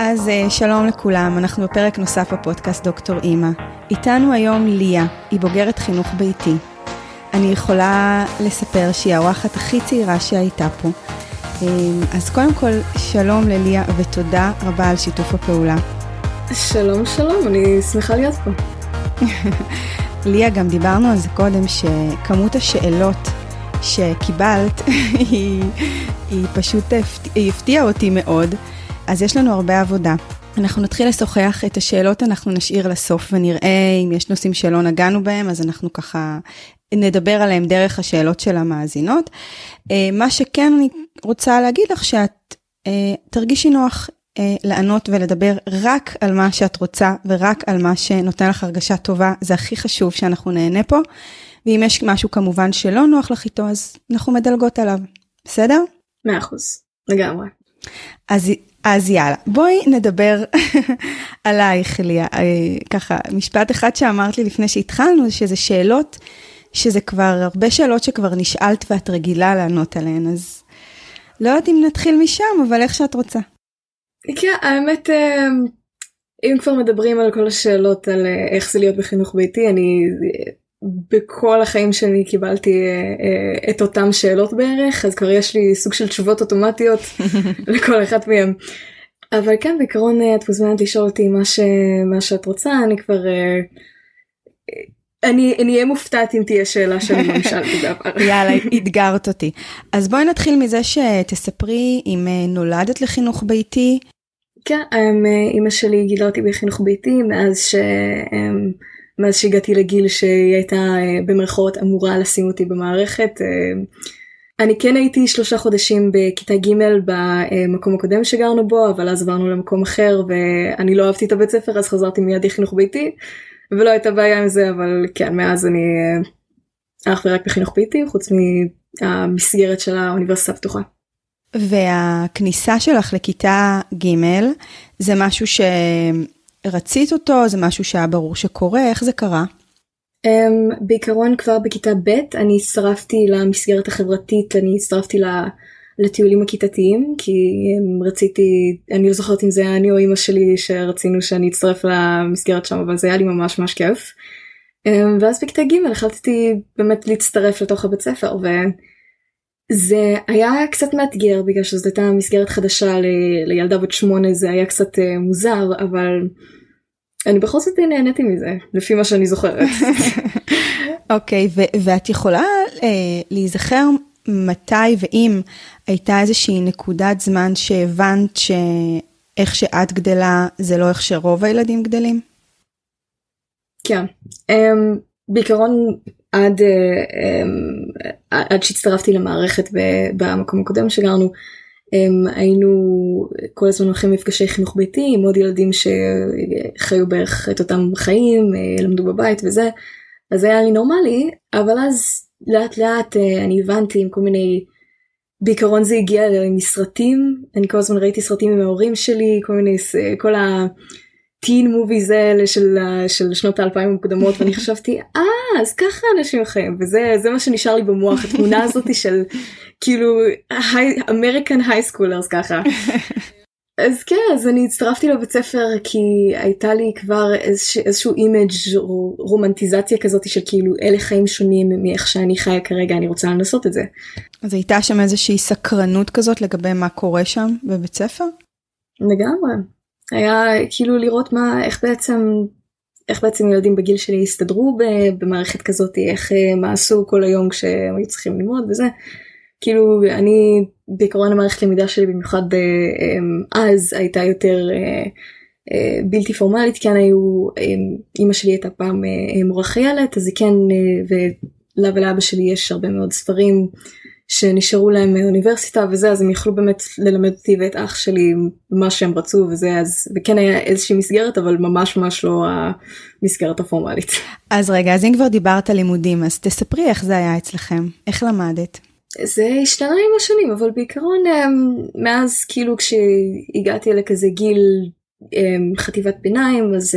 אז אה, שלום לכולם, אנחנו בפרק נוסף בפודקאסט דוקטור אימא. איתנו היום ליה, היא בוגרת חינוך ביתי. אני יכולה לספר שהיא האורחת הכי צעירה שהייתה פה. אה, אז קודם כל, שלום לליה ותודה רבה על שיתוף הפעולה. שלום שלום, אני שמחה להיות פה. ליה, גם דיברנו על זה קודם, שכמות השאלות שקיבלת היא, היא פשוט הפתיעה אותי מאוד. אז יש לנו הרבה עבודה. אנחנו נתחיל לשוחח את השאלות, אנחנו נשאיר לסוף ונראה אם יש נושאים שלא נגענו בהם, אז אנחנו ככה נדבר עליהם דרך השאלות של המאזינות. אה, מה שכן אני רוצה להגיד לך שאת אה, תרגישי נוח אה, לענות ולדבר רק על מה שאת רוצה ורק על מה שנותן לך הרגשה טובה, זה הכי חשוב שאנחנו נהנה פה. ואם יש משהו כמובן שלא נוח לך איתו, אז אנחנו מדלגות עליו, בסדר? מאה אחוז, לגמרי. אז אז יאללה, בואי נדבר עלייך, ליה. אה, ככה, משפט אחד שאמרת לי לפני שהתחלנו, זה שזה שאלות, שזה כבר הרבה שאלות שכבר נשאלת ואת רגילה לענות עליהן, אז לא יודעת אם נתחיל משם, אבל איך שאת רוצה. כן, האמת, אה, אם כבר מדברים על כל השאלות על אה, איך זה להיות בחינוך ביתי, אני בכל החיים שלי קיבלתי אה, את אותם שאלות בערך אז כבר יש לי סוג של תשובות אוטומטיות לכל אחת מהם. אבל כן בעיקרון אה, את מוזמנת לשאול אותי מה, ש... מה שאת רוצה אני כבר אה, אני אהיה מופתעת אם תהיה שאלה שאני לא שאלתי בעבר. יאללה, אתגרת אותי. אז בואי נתחיל מזה שתספרי אם נולדת לחינוך ביתי. כן, אמא שלי גילה אותי בחינוך ביתי מאז ש... מאז שהגעתי לגיל שהיא הייתה אה, במרכאות אמורה לשים אותי במערכת. אה, אני כן הייתי שלושה חודשים בכיתה ג' במקום הקודם שגרנו בו, אבל אז עברנו למקום אחר ואני לא אהבתי את הבית ספר אז חזרתי מיד לחינוך ביתי ולא הייתה בעיה עם זה אבל כן מאז אני אה, אך ורק בחינוך ביתי חוץ מהמסגרת של האוניברסיטה הפתוחה. והכניסה שלך לכיתה ג' זה משהו ש... רצית אותו? זה משהו שהיה ברור שקורה? איך זה קרה? Um, בעיקרון כבר בכיתה ב' אני הצטרפתי למסגרת החברתית, אני הצטרפתי לטיולים הכיתתיים כי um, רציתי, אני לא זוכרת אם זה היה אני או אמא שלי שרצינו שאני אצטרף למסגרת שם אבל זה היה לי ממש ממש כיף. Um, ואז בכיתה ג' החלטתי באמת להצטרף לתוך הבית ספר וזה היה קצת מאתגר בגלל שזו הייתה מסגרת חדשה ל, לילדה בת שמונה זה היה קצת uh, מוזר אבל אני בכל זאת נהניתי מזה, לפי מה שאני זוכרת. אוקיי, okay, ואת יכולה uh, להיזכר מתי ואם הייתה איזושהי נקודת זמן שהבנת שאיך שאת גדלה זה לא איך שרוב הילדים גדלים? כן, um, בעיקרון עד, uh, um, עד שהצטרפתי למערכת במקום הקודם שגרנו, היינו כל הזמן הולכים למפגשי חינוך ביתי עם עוד ילדים שחיו בערך את אותם חיים, אה, למדו בבית וזה, אז היה לי נורמלי, אבל אז לאט לאט אה, אני הבנתי עם כל מיני, בעיקרון זה הגיע מסרטים, אני כל הזמן ראיתי סרטים עם ההורים שלי, כל מיני, כל ה... טין מוביז האלה של, של שנות האלפיים המוקדמות ואני חשבתי אה אז ככה אנשים חיים וזה מה שנשאר לי במוח התמונה הזאת של כאילו American high schoolers ככה. אז כן אז אני הצטרפתי לבית ספר כי הייתה לי כבר איזשה, איזשהו image רומנטיזציה כזאת של כאילו אלה חיים שונים מאיך שאני חיה כרגע אני רוצה לנסות את זה. אז הייתה שם איזושהי סקרנות כזאת לגבי מה קורה שם בבית ספר? לגמרי. היה כאילו לראות מה איך בעצם איך בעצם ילדים בגיל שלי הסתדרו במערכת כזאת איך אה, מה עשו כל היום כשהם היו צריכים ללמוד וזה. כאילו אני בעקרון המערכת למידה שלי במיוחד אה, אה, אז הייתה יותר בלתי פורמלית כן היו אמא שלי הייתה פעם מורה חיילת אז היא כן ולה ולאבא שלי יש הרבה מאוד ספרים שנשארו להם מאוניברסיטה וזה אז הם יכלו באמת ללמד אותי ואת אח שלי מה שהם רצו וזה אז וכן היה איזושהי מסגרת אבל ממש ממש לא המסגרת הפורמלית. אז רגע אז אם כבר דיברת על לימודים אז תספרי איך זה היה אצלכם איך למדת. זה השתנה עם השנים אבל בעיקרון אמ, מאז כאילו כשהגעתי לכזה גיל אמ, חטיבת ביניים אז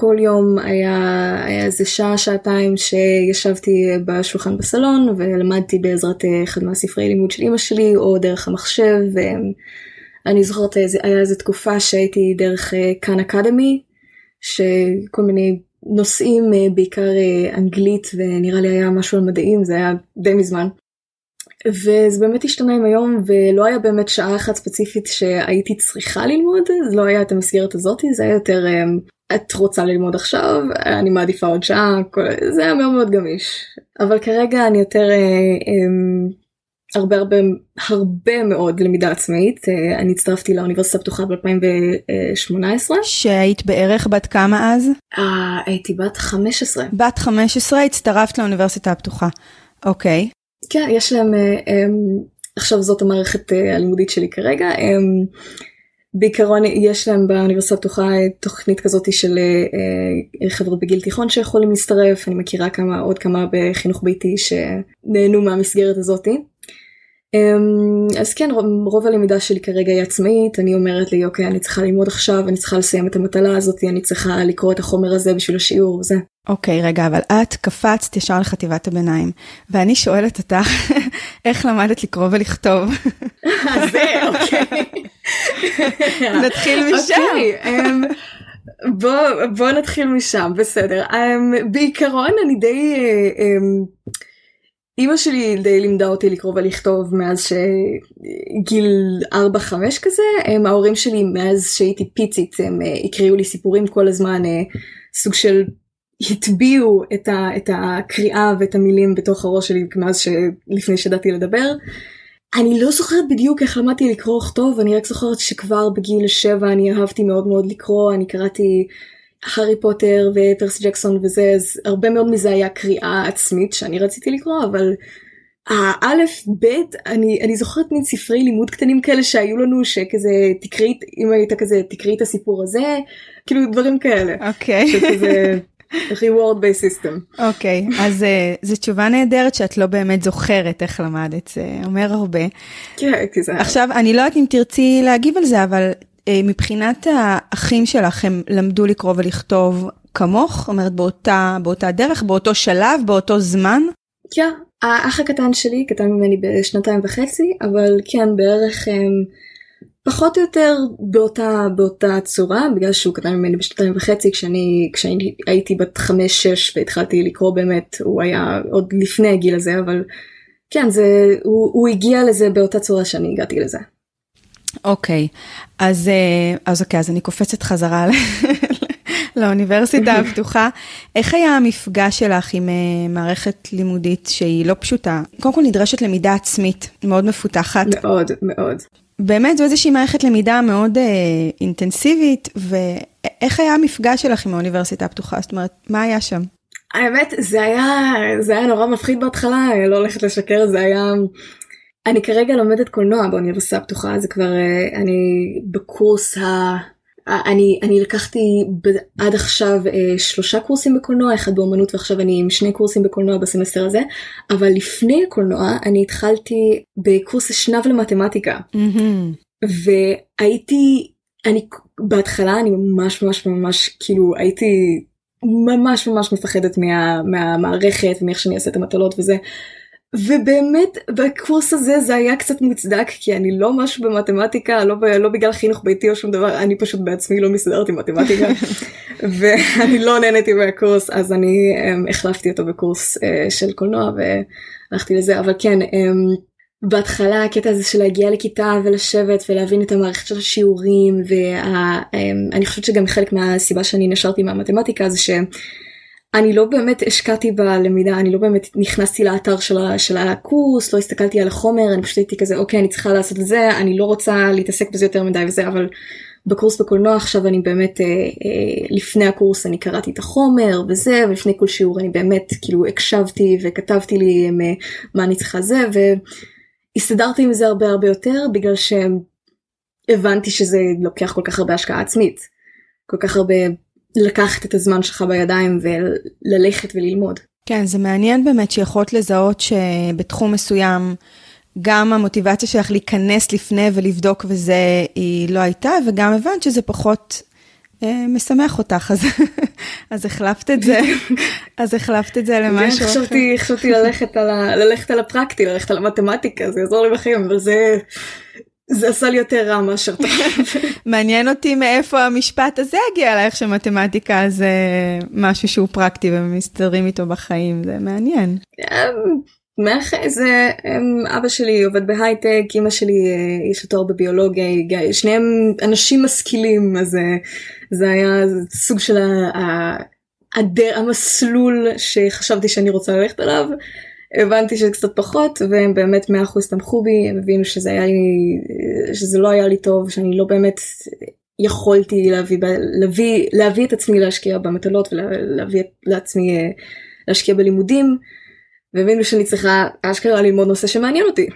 כל יום היה, היה איזה שעה שעתיים שישבתי בשולחן בסלון ולמדתי בעזרת אחד מהספרי לימוד של אמא שלי או דרך המחשב אני זוכרת היה איזה תקופה שהייתי דרך כאן אקדמי, שכל מיני נושאים בעיקר אנגלית ונראה לי היה משהו על מדעים זה היה די מזמן. וזה באמת השתנה עם היום ולא היה באמת שעה אחת ספציפית שהייתי צריכה ללמוד זה לא היה את המסגרת הזאת זה היה יותר את רוצה ללמוד עכשיו אני מעדיפה עוד שעה זה היה מאוד מאוד גמיש אבל כרגע אני יותר אה, אה, הרבה הרבה הרבה מאוד למידה עצמאית אה, אני הצטרפתי לאוניברסיטה הפתוחה ב-2018 שהיית בערך בת כמה אז? אה, הייתי בת 15 בת 15 הצטרפת לאוניברסיטה הפתוחה אוקיי. כן יש להם עכשיו זאת המערכת הלימודית שלי כרגע. בעיקרון יש להם באוניברסיטה הפתוחה תוכנית כזאת של אה, חבר'ה בגיל תיכון שיכולים להצטרף, אני מכירה כמה עוד כמה בחינוך ביתי שנהנו מהמסגרת הזאתי. אמ, אז כן רוב הלמידה שלי כרגע היא עצמאית אני אומרת לי אוקיי אני צריכה ללמוד עכשיו אני צריכה לסיים את המטלה הזאת אני צריכה לקרוא את החומר הזה בשביל השיעור וזה. אוקיי רגע אבל את קפצת ישר לחטיבת הביניים ואני שואלת אותך איך למדת לקרוא ולכתוב. זה אוקיי. נתחיל משם. אוקיי, אמ, בוא בוא נתחיל משם בסדר אמ, בעיקרון אני די. אימא שלי די לימדה אותי לקרוא ולכתוב מאז שגיל 4-5 כזה, הם ההורים שלי מאז שהייתי פיצית הם אה, הקריאו לי סיפורים כל הזמן, אה, סוג של הטביעו את, את הקריאה ואת המילים בתוך הראש שלי מאז שלפני שידעתי לדבר. אני לא זוכרת בדיוק איך למדתי לקרוא וכתוב, אני רק זוכרת שכבר בגיל 7 אני אהבתי מאוד מאוד לקרוא, אני קראתי הארי פוטר ופרסי ג'קסון וזה אז הרבה מאוד מזה היה קריאה עצמית שאני רציתי לקרוא אבל האלף בית אני אני זוכרת מין ספרי לימוד קטנים כאלה שהיו לנו שכזה תקראי אם היית כזה תקראי את הסיפור הזה כאילו דברים כאלה. אוקיי. reward based system. אוקיי אז uh, זו תשובה נהדרת שאת לא באמת זוכרת איך למדת זה אומר הרבה. כן, כי זה... עכשיו אני לא יודעת אם תרצי להגיב על זה אבל מבחינת האחים שלך, הם למדו לקרוא ולכתוב כמוך? זאת אומרת, באותה, באותה דרך, באותו שלב, באותו זמן? כן, האח הקטן שלי קטן ממני בשנתיים וחצי, אבל כן, בערך הם, פחות או יותר באותה, באותה צורה, בגלל שהוא קטן ממני בשנתיים וחצי, כשאני, כשאני הייתי בת חמש-שש והתחלתי לקרוא באמת, הוא היה עוד לפני הגיל הזה, אבל כן, זה, הוא, הוא הגיע לזה באותה צורה שאני הגעתי לזה. אוקיי, אז, אה, אז אוקיי, אז אני קופצת חזרה לאוניברסיטה הפתוחה. איך היה המפגש שלך עם אה, מערכת לימודית שהיא לא פשוטה? קודם כל נדרשת למידה עצמית מאוד מפותחת. מאוד, מאוד. באמת זו איזושהי מערכת למידה מאוד אה, אינטנסיבית, ואיך היה המפגש שלך עם האוניברסיטה הפתוחה? זאת אומרת, מה היה שם? האמת, זה היה, זה היה נורא מפחיד בהתחלה, לא הולכת לשקר, זה היה... אני כרגע לומדת קולנוע באוניברסיטה הפתוחה זה כבר אה, אני בקורס ה... אני אני לקחתי עד עכשיו אה, שלושה קורסים בקולנוע אחד באמנות ועכשיו אני עם שני קורסים בקולנוע בסמסטר הזה אבל לפני הקולנוע אני התחלתי בקורס אשנב למתמטיקה mm-hmm. והייתי אני בהתחלה אני ממש ממש ממש כאילו הייתי ממש ממש מפחדת מה, מהמערכת ומאיך שאני אעשה את המטלות וזה ובאמת בקורס הזה זה היה קצת מוצדק כי אני לא משהו במתמטיקה לא, לא בגלל חינוך ביתי או שום דבר אני פשוט בעצמי לא מסתדרת עם מתמטיקה. ואני לא נהניתי מהקורס אז אני um, החלפתי אותו בקורס uh, של קולנוע והלכתי לזה. אבל כן um, בהתחלה הקטע הזה של להגיע לכיתה ולשבת ולהבין את המערכת של השיעורים ואני um, חושבת שגם חלק מהסיבה שאני נשארתי מהמתמטיקה זה ש... אני לא באמת השקעתי בלמידה, אני לא באמת נכנסתי לאתר של, של הקורס, לא הסתכלתי על החומר, אני פשוט הייתי כזה, אוקיי, אני צריכה לעשות את זה, אני לא רוצה להתעסק בזה יותר מדי וזה, אבל בקורס בקולנוע עכשיו אני באמת, אה, אה, לפני הקורס אני קראתי את החומר וזה, ולפני כל שיעור אני באמת כאילו הקשבתי וכתבתי לי אה, מה אני צריכה זה, והסתדרתי עם זה הרבה הרבה יותר, בגלל שהבנתי שזה לוקח כל כך הרבה השקעה עצמית. כל כך הרבה לקחת את הזמן שלך בידיים וללכת וללמוד. כן, זה מעניין באמת שיכולת לזהות שבתחום מסוים גם המוטיבציה שלך להיכנס לפני ולבדוק וזה היא לא הייתה, וגם הבנת שזה פחות אה, משמח אותך, אז, אז החלפת את זה, אז החלפת את זה למשהו אחר. חשבתי, חשבתי ללכת על, ה, ללכת על הפרקטי, ללכת על המתמטיקה, זה יעזור לי בחיים, אבל זה, זה עשה לי יותר רע מאשר טוב. מעניין אותי מאיפה המשפט הזה הגיע אלייך שמתמטיקה זה משהו שהוא פרקטי ומסתדרים איתו בחיים, זה מעניין. מאח... זה אבא שלי עובד בהייטק, אמא שלי יש לו תואר בביולוגיה, שניהם אנשים משכילים, אז זה היה סוג של המסלול שחשבתי שאני רוצה ללכת עליו. הבנתי שזה קצת פחות והם באמת 100% תמכו בי הם הבינו שזה היה לי שזה לא היה לי טוב שאני לא באמת יכולתי להביא להביא להביא את עצמי להשקיע במטלות ולהביא לעצמי להשקיע בלימודים. והבינו שאני צריכה אשכרה ללמוד נושא שמעניין אותי.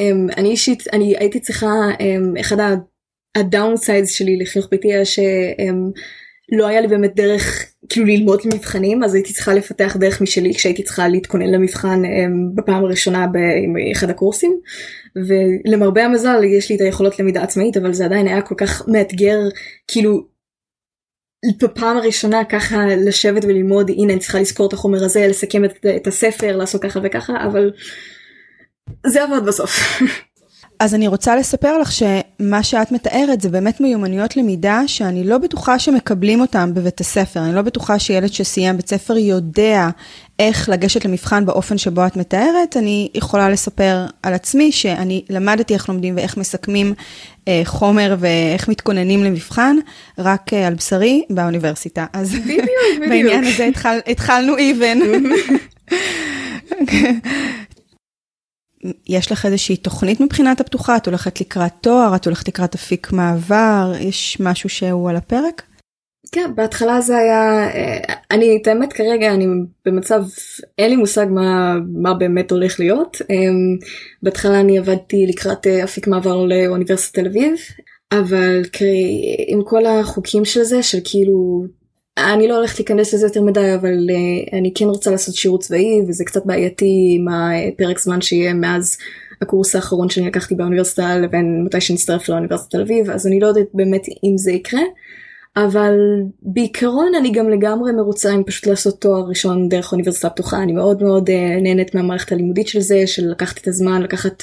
אמ, אני אישית אני הייתי צריכה אמ, אחד הדאונסיידס שלי לחינוך ביתי היה שלא היה לי באמת דרך כאילו ללמוד למבחנים אז הייתי צריכה לפתח דרך משלי כשהייתי צריכה להתכונן למבחן אמ, בפעם הראשונה באחד הקורסים ולמרבה המזל יש לי את היכולות למידה עצמאית אבל זה עדיין היה כל כך מאתגר כאילו בפעם הראשונה ככה לשבת וללמוד הנה אני צריכה לזכור את החומר הזה לסכם את, את הספר לעשות ככה וככה אבל זה עבוד בסוף. אז אני רוצה לספר לך שמה שאת מתארת זה באמת מיומנויות למידה שאני לא בטוחה שמקבלים אותם בבית הספר. אני לא בטוחה שילד שסיים בית ספר יודע איך לגשת למבחן באופן שבו את מתארת. אני יכולה לספר על עצמי שאני למדתי איך לומדים ואיך מסכמים אה, חומר ואיך מתכוננים למבחן, רק אה, על בשרי באוניברסיטה. אז בדיוק, בדיוק. בעניין הזה התחל, התחלנו even. יש לך איזושהי תוכנית מבחינת הפתוחה? את הולכת לקראת תואר? את הולכת לקראת אפיק מעבר? יש משהו שהוא על הפרק? כן, בהתחלה זה היה, אה, אני, את האמת כרגע אני במצב, אין לי מושג מה, מה באמת הולך להיות. אמ, בהתחלה אני עבדתי לקראת אה, אפיק מעבר לאוניברסיטת תל אביב, אבל עם כל החוקים של זה, של כאילו אני לא הולכת להיכנס לזה יותר מדי אבל uh, אני כן רוצה לעשות שירות צבאי וזה קצת בעייתי עם הפרק זמן שיהיה מאז הקורס האחרון שאני לקחתי באוניברסיטה לבין מתי שנצטרף לאוניברסיטת תל אביב אז אני לא יודעת באמת אם זה יקרה. אבל בעיקרון אני גם לגמרי מרוצה עם פשוט לעשות תואר ראשון דרך אוניברסיטה פתוחה אני מאוד מאוד uh, נהנית מהמערכת הלימודית של זה של לקחת את הזמן לקחת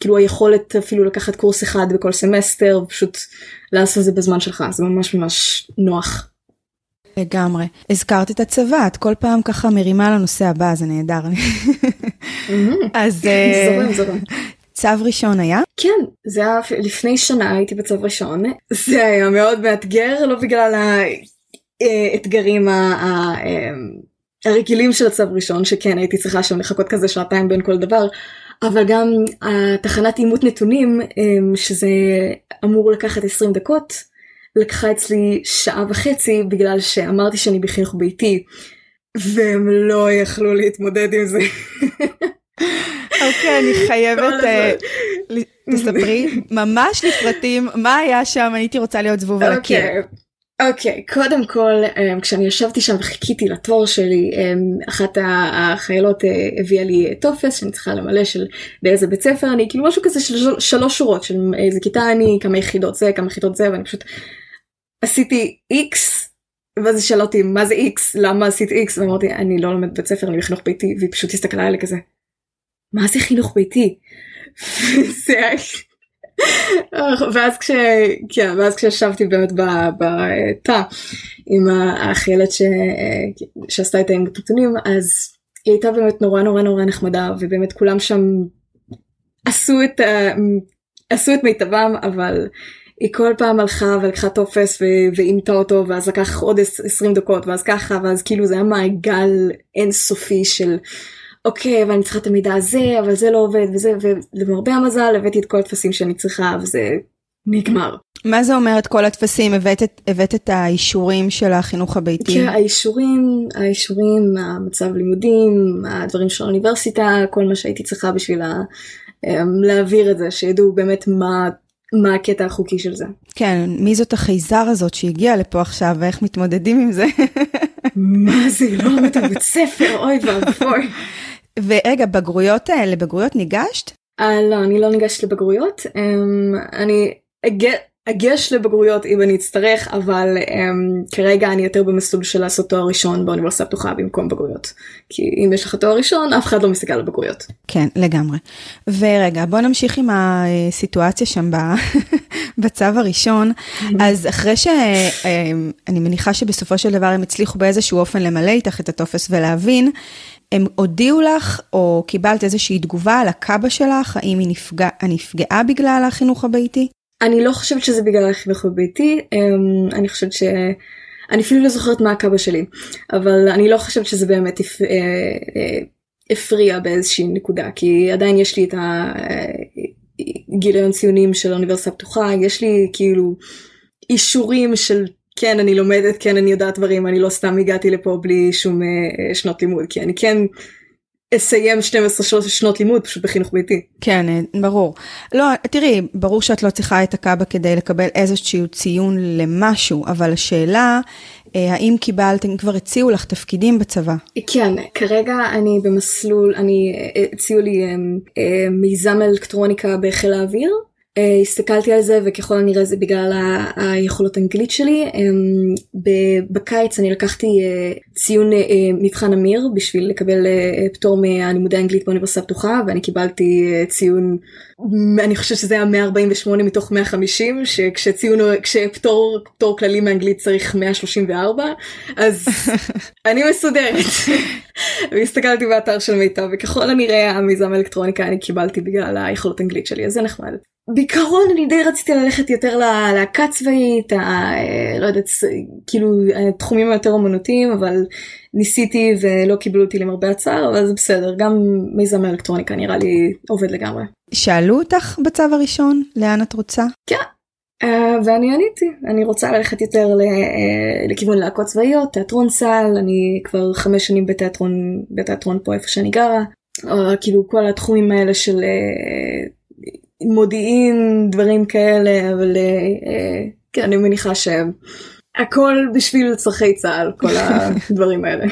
כאילו היכולת אפילו לקחת קורס אחד בכל סמסטר ופשוט לעשות את זה בזמן שלך זה ממש ממש נוח. לגמרי. הזכרת את הצבא, את כל פעם ככה מרימה לנושא הבא, זה נהדר. אז אה, זורם, זורם. צו ראשון היה? כן, זה היה לפני שנה הייתי בצו ראשון. זה היה מאוד מאתגר, לא בגלל האתגרים אה, הרגילים של הצו ראשון, שכן הייתי צריכה שם לחכות כזה שעתיים בין כל דבר. אבל גם התחנת אימות נתונים שזה אמור לקחת 20 דקות לקחה אצלי שעה וחצי בגלל שאמרתי שאני בחינוך ביתי והם לא יכלו להתמודד עם זה. אוקיי, אני חייבת, אה, תספרי ממש לפרטים מה היה שם, הייתי רוצה להיות זבוב על הקיר. אוקיי, קודם כל, um, כשאני ישבתי שם וחיכיתי לתור שלי, um, אחת החיילות הביאה לי טופס שאני צריכה למלא של באיזה בית ספר אני, כאילו משהו כזה של שלוש שורות של איזה כיתה אני, כמה יחידות זה, כמה יחידות זה, ואני פשוט עשיתי איקס ואז שאלה אותי מה זה איקס למה עשית איקס ואמרתי אני לא לומד בית ספר אני בחינוך ביתי והיא פשוט הסתכלה עלי כזה. מה זה חינוך ביתי? ואז כש... כן, ואז כשישבתי באמת בתא עם החיילת ש... שעשתה את האימות נתונים אז היא הייתה באמת נורא נורא נורא נחמדה ובאמת כולם שם עשו את. עשו את מיטבם אבל היא כל פעם הלכה ולקחה טופס ואימתה אותו ואז לקח עוד 20 דקות ואז ככה ואז כאילו זה היה מעגל אינסופי של אוקיי אבל אני צריכה את המידע הזה אבל זה לא עובד וזה ולמרבה המזל הבאתי את כל הטפסים שאני צריכה וזה נגמר. מה זה אומר את כל הטפסים הבאת, הבאת את האישורים של החינוך הביתי? כן האישורים האישורים המצב לימודים הדברים של האוניברסיטה כל מה שהייתי צריכה בשביל אמ, להעביר את זה שידעו באמת מה מה הקטע החוקי של זה. כן, מי זאת החייזר הזאת שהגיעה לפה עכשיו ואיך מתמודדים עם זה? מה זה, לא לומדת בבית ספר, אוי ואבוי. ורגע, בגרויות האלה, בגרויות ניגשת? Uh, לא, אני לא ניגשת לבגרויות. Um, אני, אגש לבגרויות אם אני אצטרך אבל um, כרגע אני יותר במסלול של לעשות תואר ראשון באוניברסיטה הפתוחה במקום בגרויות. כי אם יש לך תואר ראשון אף אחד לא מסתכל על בגרויות. כן לגמרי. ורגע בוא נמשיך עם הסיטואציה שם בצו הראשון אז אחרי שאני מניחה שבסופו של דבר הם הצליחו באיזשהו אופן למלא איתך את הטופס ולהבין. הם הודיעו לך או קיבלת איזושהי תגובה על הקאבה שלך האם היא נפגע, נפגעה בגלל החינוך הביתי? אני לא חושבת שזה בגלל החינוך הביתי, אמ, אני חושבת ש... אני אפילו לא זוכרת מה הקאבה שלי, אבל אני לא חושבת שזה באמת הפ... אה, אה, הפריע באיזושהי נקודה, כי עדיין יש לי את הגיליון ציונים של האוניברסיטה הפתוחה, יש לי כאילו אישורים של כן אני לומדת, כן אני יודעת דברים, אני לא סתם הגעתי לפה בלי שום אה, שנות לימוד, כי אני כן אסיים 12 שנות לימוד פשוט בחינוך ביתי. כן, אה, ברור. לא, תראי, ברור שאת לא צריכה את הקאבה כדי לקבל איזשהו ציון למשהו, אבל השאלה, אה, האם קיבלתם, כבר הציעו לך תפקידים בצבא? כן, כרגע אני במסלול, אני, אה, הציעו לי מיזם אלקטרוניקה בחיל האוויר. Uh, הסתכלתי על זה וככל הנראה זה בגלל היכולות האנגלית שלי. Um, בקיץ אני לקחתי uh, ציון uh, מבחן אמיר בשביל לקבל uh, פטור מהלימודי האנגלית באוניברסיטה הפתוחה ואני קיבלתי uh, ציון, אני חושבת שזה היה 148 מתוך 150 שכשציון, כשפטור פטור כללי מאנגלית צריך 134 אז אני מסודרת. והסתכלתי באתר של מיטב וככל הנראה המיזם האלקטרוניקה אני קיבלתי בגלל היכולות האנגלית שלי אז זה נחמד. בעיקרון אני די רציתי ללכת יותר ללהקה צבאית, לא יודעת, כאילו התחומים היותר אומנותיים, אבל ניסיתי ולא קיבלו אותי למרבה הצער, אבל זה בסדר, גם מיזם האלקטרוניקה נראה לי עובד לגמרי. שאלו אותך בצו הראשון לאן את רוצה? כן, Uh, ואני עניתי, אני רוצה ללכת יותר uh, לכיוון להקות צבאיות, תיאטרון סל, אני כבר חמש שנים בתיאטרון, בתיאטרון פה איפה שאני גרה, uh, כאילו כל התחומים האלה של uh, מודיעין, דברים כאלה, אבל אה, כן, אני מניחה שהכל בשביל צרכי צה"ל, כל הדברים האלה.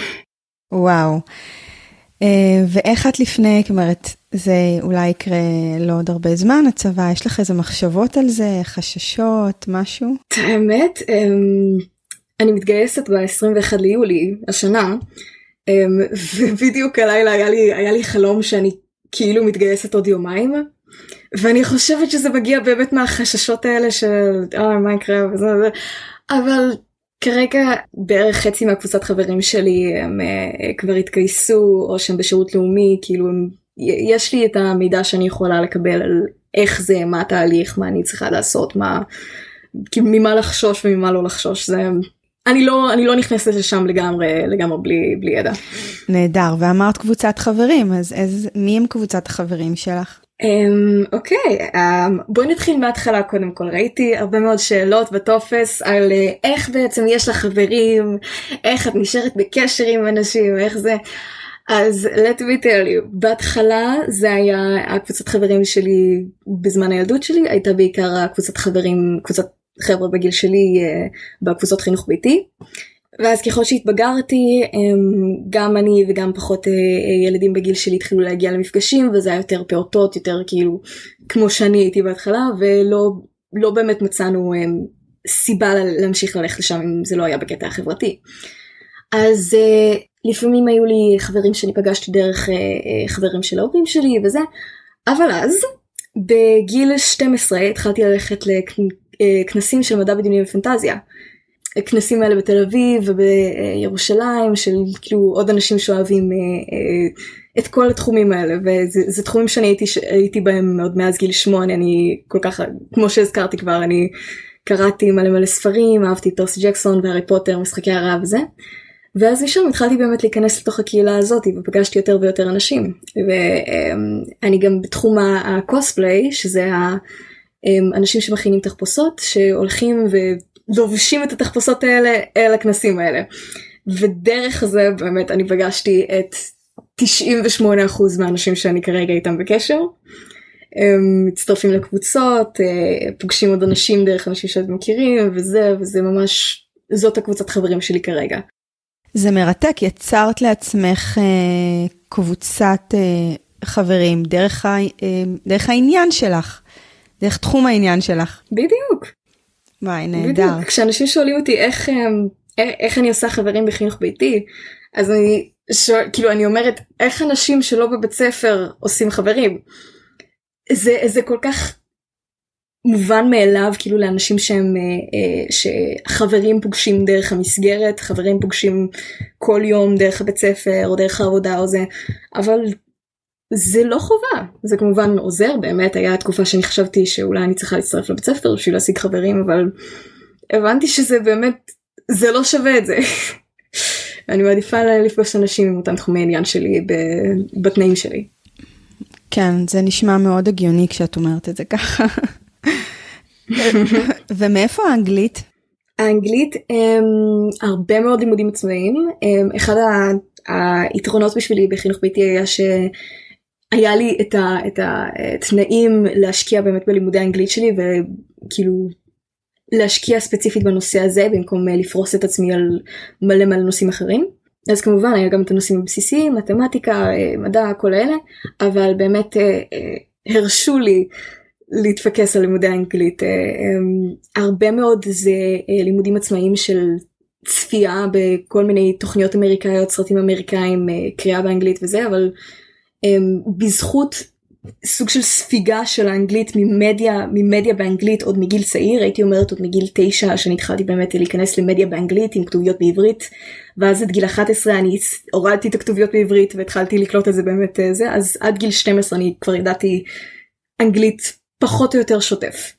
וואו. אה, ואיך את לפני, זאת אומרת, זה אולי יקרה לא עוד הרבה זמן, הצבא, יש לך איזה מחשבות על זה, חששות, משהו? האמת, אמ, אני מתגייסת ב-21 ליולי השנה, אמ, ובדיוק הלילה היה לי, היה לי חלום שאני כאילו מתגייסת עוד יומיים. ואני חושבת שזה מגיע באמת מהחששות האלה של אה מה יקרה וזה וזה אבל כרגע בערך חצי מהקבוצת חברים שלי הם uh, כבר התגייסו או שהם בשירות לאומי כאילו הם, יש לי את המידע שאני יכולה לקבל על איך זה מה התהליך מה אני צריכה לעשות מה כאילו ממה לחשוש וממה לא לחשוש זה אני לא אני לא נכנסת לשם לגמרי לגמרי בלי בלי ידע. נהדר ואמרת קבוצת חברים אז איזה מי הם קבוצת החברים שלך? Um, אוקיי, um, בואי נתחיל מההתחלה קודם כל. ראיתי הרבה מאוד שאלות בטופס על uh, איך בעצם יש לך חברים, איך את נשארת בקשר עם אנשים, איך זה. אז let me tell you, בהתחלה זה היה הקבוצת חברים שלי בזמן הילדות שלי, הייתה בעיקר הקבוצת חברים, קבוצת חבר'ה בגיל שלי uh, בקבוצות חינוך ביתי. ואז ככל שהתבגרתי גם אני וגם פחות אה, אה, ילדים בגיל שלי התחילו להגיע למפגשים וזה היה יותר פעוטות יותר כאילו כמו שאני הייתי בהתחלה ולא לא באמת מצאנו סיבה להמשיך ללכת לשם אם זה לא היה בקטע החברתי. אז אה, לפעמים היו לי חברים שאני פגשתי דרך חברים של ההורים שלי וזה אבל אז בגיל 12 התחלתי ללכת לכנסים של מדע בדיוני ופנטזיה. הכנסים האלה בתל אביב ובירושלים של כאילו עוד אנשים שאוהבים אה, אה, את כל התחומים האלה וזה תחומים שאני הייתי, הייתי בהם עוד מאז גיל שמונה אני כל כך כמו שהזכרתי כבר אני קראתי מלא מלא ספרים אהבתי את פרסי ג'קסון והארי פוטר משחקי הרעב וזה. ואז משם התחלתי באמת להיכנס לתוך הקהילה הזאת ופגשתי יותר ויותר אנשים ואני גם בתחום הקוספליי שזה האנשים שמכינים תחפושות שהולכים ו... לובשים את התחפושות האלה אל הכנסים האלה. ודרך זה באמת אני פגשתי את 98% מהאנשים שאני כרגע איתם בקשר. הם מצטרפים לקבוצות, אה, פוגשים עוד אנשים דרך אנשים שאתם מכירים וזה וזה ממש זאת הקבוצת חברים שלי כרגע. זה מרתק, יצרת לעצמך אה, קבוצת אה, חברים דרך, ה, אה, דרך העניין שלך, דרך תחום העניין שלך. בדיוק. וואי, נהדר. בדיוק, כשאנשים שואלים אותי איך, אמ, איך אני עושה חברים בחינוך ביתי, אז אני שואל, כאילו אני אומרת, איך אנשים שלא בבית ספר עושים חברים? זה, זה כל כך מובן מאליו כאילו לאנשים שהם אה, שחברים פוגשים דרך המסגרת חברים פוגשים כל יום דרך הבית ספר או דרך העבודה או זה אבל זה לא חובה זה כמובן עוזר באמת היה תקופה שאני חשבתי שאולי אני צריכה להצטרף לבית ספר בשביל להשיג חברים אבל הבנתי שזה באמת זה לא שווה את זה. אני מעדיפה לפגוש אנשים עם אותם תחומי עניין שלי בתנאים שלי. כן זה נשמע מאוד הגיוני כשאת אומרת את זה ככה. ומאיפה האנגלית? האנגלית הם הרבה מאוד לימודים עצמאיים. אחד היתרונות בשבילי בחינוך ביתי היה שהיה לי את, ה, את התנאים להשקיע באמת בלימודי האנגלית שלי וכאילו להשקיע ספציפית בנושא הזה במקום לפרוס את עצמי על מלא מלא נושאים אחרים. אז כמובן היה גם את הנושאים הבסיסיים, מתמטיקה, מדע, כל אלה, אבל באמת אה, אה, הרשו לי להתפקס על לימודי האנגלית. אה, הרבה מאוד זה אה, לימודים עצמאיים של צפייה בכל מיני תוכניות אמריקאיות, סרטים אמריקאים, אה, קריאה באנגלית וזה, אבל בזכות סוג של ספיגה של האנגלית ממדיה, ממדיה באנגלית עוד מגיל צעיר, הייתי אומרת עוד מגיל תשע, שאני התחלתי באמת להיכנס למדיה באנגלית עם כתוביות בעברית, ואז עד גיל 11 אני הורדתי את הכתוביות בעברית והתחלתי לקלוט את זה באמת זה, אז עד גיל 12 אני כבר ידעתי אנגלית פחות או יותר שוטף.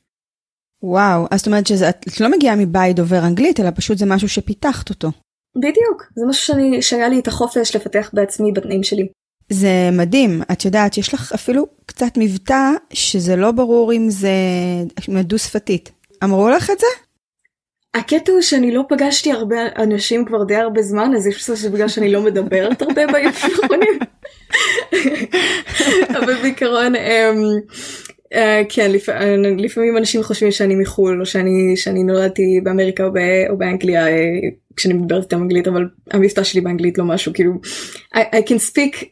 וואו, אז זאת אומרת שאת לא מגיעה מבית דובר אנגלית, אלא פשוט זה משהו שפיתחת אותו. בדיוק, זה משהו שאני, שהיה לי את החופש לפתח בעצמי בתנאים שלי. זה מדהים, את יודעת, יש לך אפילו קצת מבטא שזה לא ברור אם זה מדו שפתית. אמרו לך את זה? הקטע הוא שאני לא פגשתי הרבה אנשים כבר די הרבה זמן, אז יש לזה שבגלל שאני לא מדברת הרבה האחרונים. אבל בעיקרון, Uh, כן לפ... לפעמים אנשים חושבים שאני מחו"ל או שאני שאני נולדתי באמריקה או, ב... או באנגליה uh, כשאני מדברת איתם אנגלית אבל המבטא שלי באנגלית לא משהו כאילו I, I can speak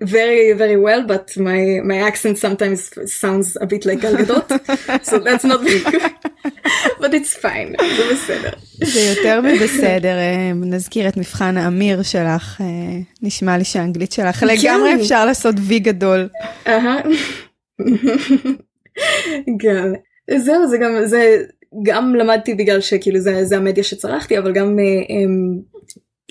very very well but my my accent sometimes sounds a bit like גלגדות so that's not very good but it's fine זה בסדר. זה יותר מבסדר נזכיר את מבחן האמיר שלך נשמע לי שהאנגלית שלך לגמרי אפשר לעשות וי גדול. כן. זהו זה גם זה גם למדתי בגלל שכאילו זה, זה המדיה שצרכתי אבל גם אה, אה,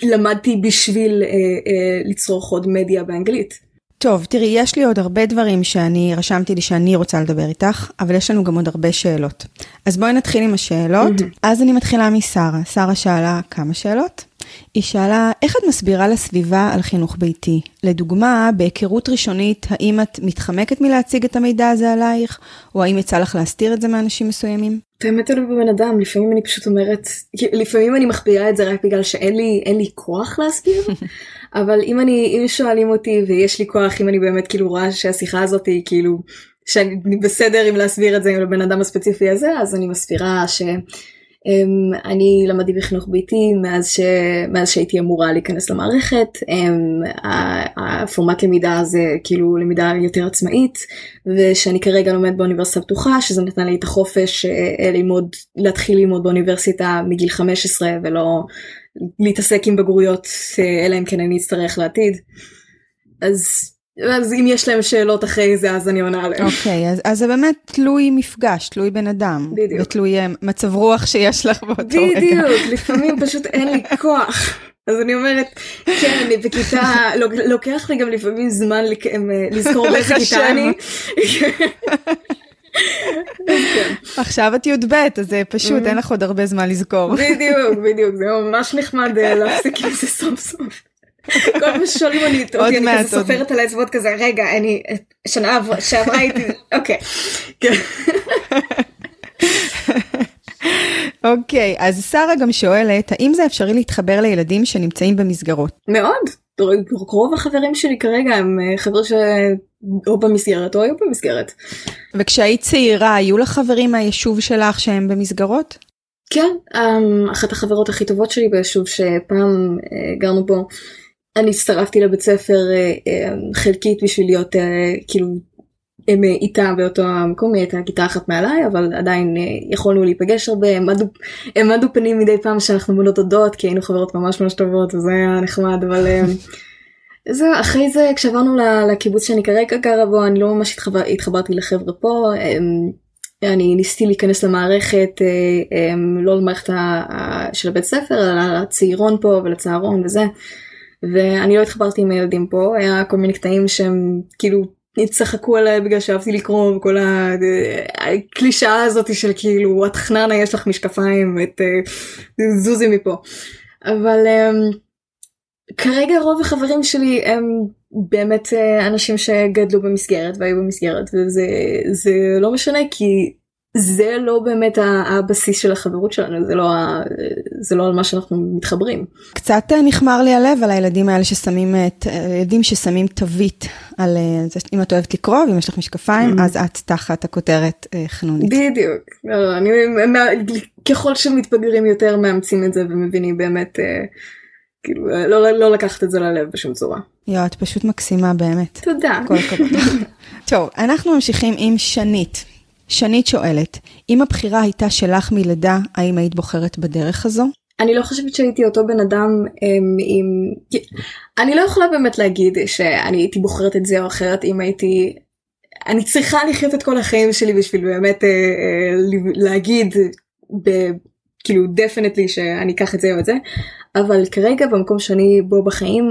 למדתי בשביל אה, אה, לצרוך עוד מדיה באנגלית. טוב תראי יש לי עוד הרבה דברים שאני רשמתי לי שאני רוצה לדבר איתך אבל יש לנו גם עוד הרבה שאלות אז בואי נתחיל עם השאלות mm-hmm. אז אני מתחילה משרה שרה שאלה כמה שאלות. היא שאלה, איך את מסבירה לסביבה על חינוך ביתי? לדוגמה, בהיכרות ראשונית, האם את מתחמקת מלהציג את המידע הזה עלייך, או האם יצא לך להסתיר את זה מאנשים מסוימים? באמת תלוי בבן אדם, לפעמים אני פשוט אומרת, לפעמים אני מחביאה את זה רק בגלל שאין לי, לי כוח להסביר, אבל אם אני, אם שואלים אותי ויש לי כוח, אם אני באמת כאילו רואה שהשיחה הזאת היא כאילו, שאני בסדר עם להסביר את זה הבן אדם הספציפי הזה, אז אני מסבירה ש... Um, אני למדתי בחינוך ביתי מאז, ש... מאז שהייתי אמורה להיכנס למערכת, um, הפורמט למידה זה כאילו למידה יותר עצמאית ושאני כרגע לומד באוניברסיטה פתוחה שזה נתן לי את החופש uh, ללמוד, להתחיל ללמוד באוניברסיטה מגיל 15 ולא להתעסק עם בגרויות uh, אלא אם כן אני אצטרך לעתיד. אז אז אם יש להם שאלות אחרי זה אז אני עונה עליהם. אוקיי, okay, אז, אז זה באמת תלוי מפגש, תלוי בן אדם. בדיוק. ותלוי אה, מצב רוח שיש לך באותו רגע. בדיוק, לפעמים פשוט אין לי כוח. אז אני אומרת, כן, אני בכיתה, לוקח לי גם לפעמים זמן אה, לזכור באיזה כיתה אני. עכשיו את י"ב אז זה פשוט אין לך עוד הרבה זמן לזכור. בדיוק בדיוק זה ממש נחמד אה, להפסיק עם זה סוף סוף. כל פעם ששואלים אותי אני כזה סופרת על האצבעות כזה רגע אני שנה שעברה הייתי אוקיי. כן. אוקיי אז שרה גם שואלת האם זה אפשרי להתחבר לילדים שנמצאים במסגרות. מאוד. רוב החברים שלי כרגע הם אה, חבר'ה שאו במסגרת או היו במסגרת. וכשהיית צעירה היו לך חברים מהיישוב שלך שהם במסגרות? כן, אמ, אחת החברות הכי טובות שלי ביישוב שפעם אה, גרנו בו אני הצטרפתי לבית ספר אה, אה, חלקית בשביל להיות אה, כאילו הם איתה באותו המקום, היא הייתה כיתה אחת מעליי, אבל עדיין יכולנו להיפגש הרבה, העמדנו פנים מדי פעם שאנחנו בנות דודות, כי היינו חברות ממש ממש טובות, וזה היה נחמד, אבל זהו, אחרי זה כשעברנו לקיבוץ שאני כרגע גרה בו, אני לא ממש התחבר, התחברתי לחבר'ה פה. אני ניסיתי להיכנס למערכת, לא למערכת של הבית ספר, אלא לצעירון פה ולצהרון וזה. ואני לא התחברתי עם הילדים פה, היה כל מיני קטעים שהם כאילו צחקו עליי בגלל שאהבתי לקרוא וכל הקלישאה הזאת של כאילו את חננה יש לך משקפיים את זוזי מפה. אבל כרגע רוב החברים שלי הם באמת אה, אנשים שגדלו במסגרת והיו במסגרת וזה לא משנה כי זה לא באמת הבסיס של החברות שלנו זה לא זה לא על מה שאנחנו מתחברים. קצת אה, נחמר לי הלב על הילדים האלה ששמים את ילדים ששמים תווית על אה, זה אם את אוהבת לקרוא ואם יש לך משקפיים mm-hmm. אז את תחת הכותרת חנונית. בדיוק לא, אני, ככל שמתבגרים יותר מאמצים את זה ומבינים באמת. כאילו לא, לא לקחת את זה ללב בשום צורה. יואו, את פשוט מקסימה באמת. תודה. כל הכבוד. טוב, אנחנו ממשיכים עם שנית. שנית שואלת, אם הבחירה הייתה שלך מלידה, האם היית בוחרת בדרך הזו? אני לא חושבת שהייתי אותו בן אדם עם, עם... אני לא יכולה באמת להגיד שאני הייתי בוחרת את זה או אחרת אם הייתי... אני צריכה לחיות את כל החיים שלי בשביל באמת אה, אה, להגיד ב... כאילו דפנטלי שאני אקח את זה או את זה אבל כרגע במקום שאני בו בחיים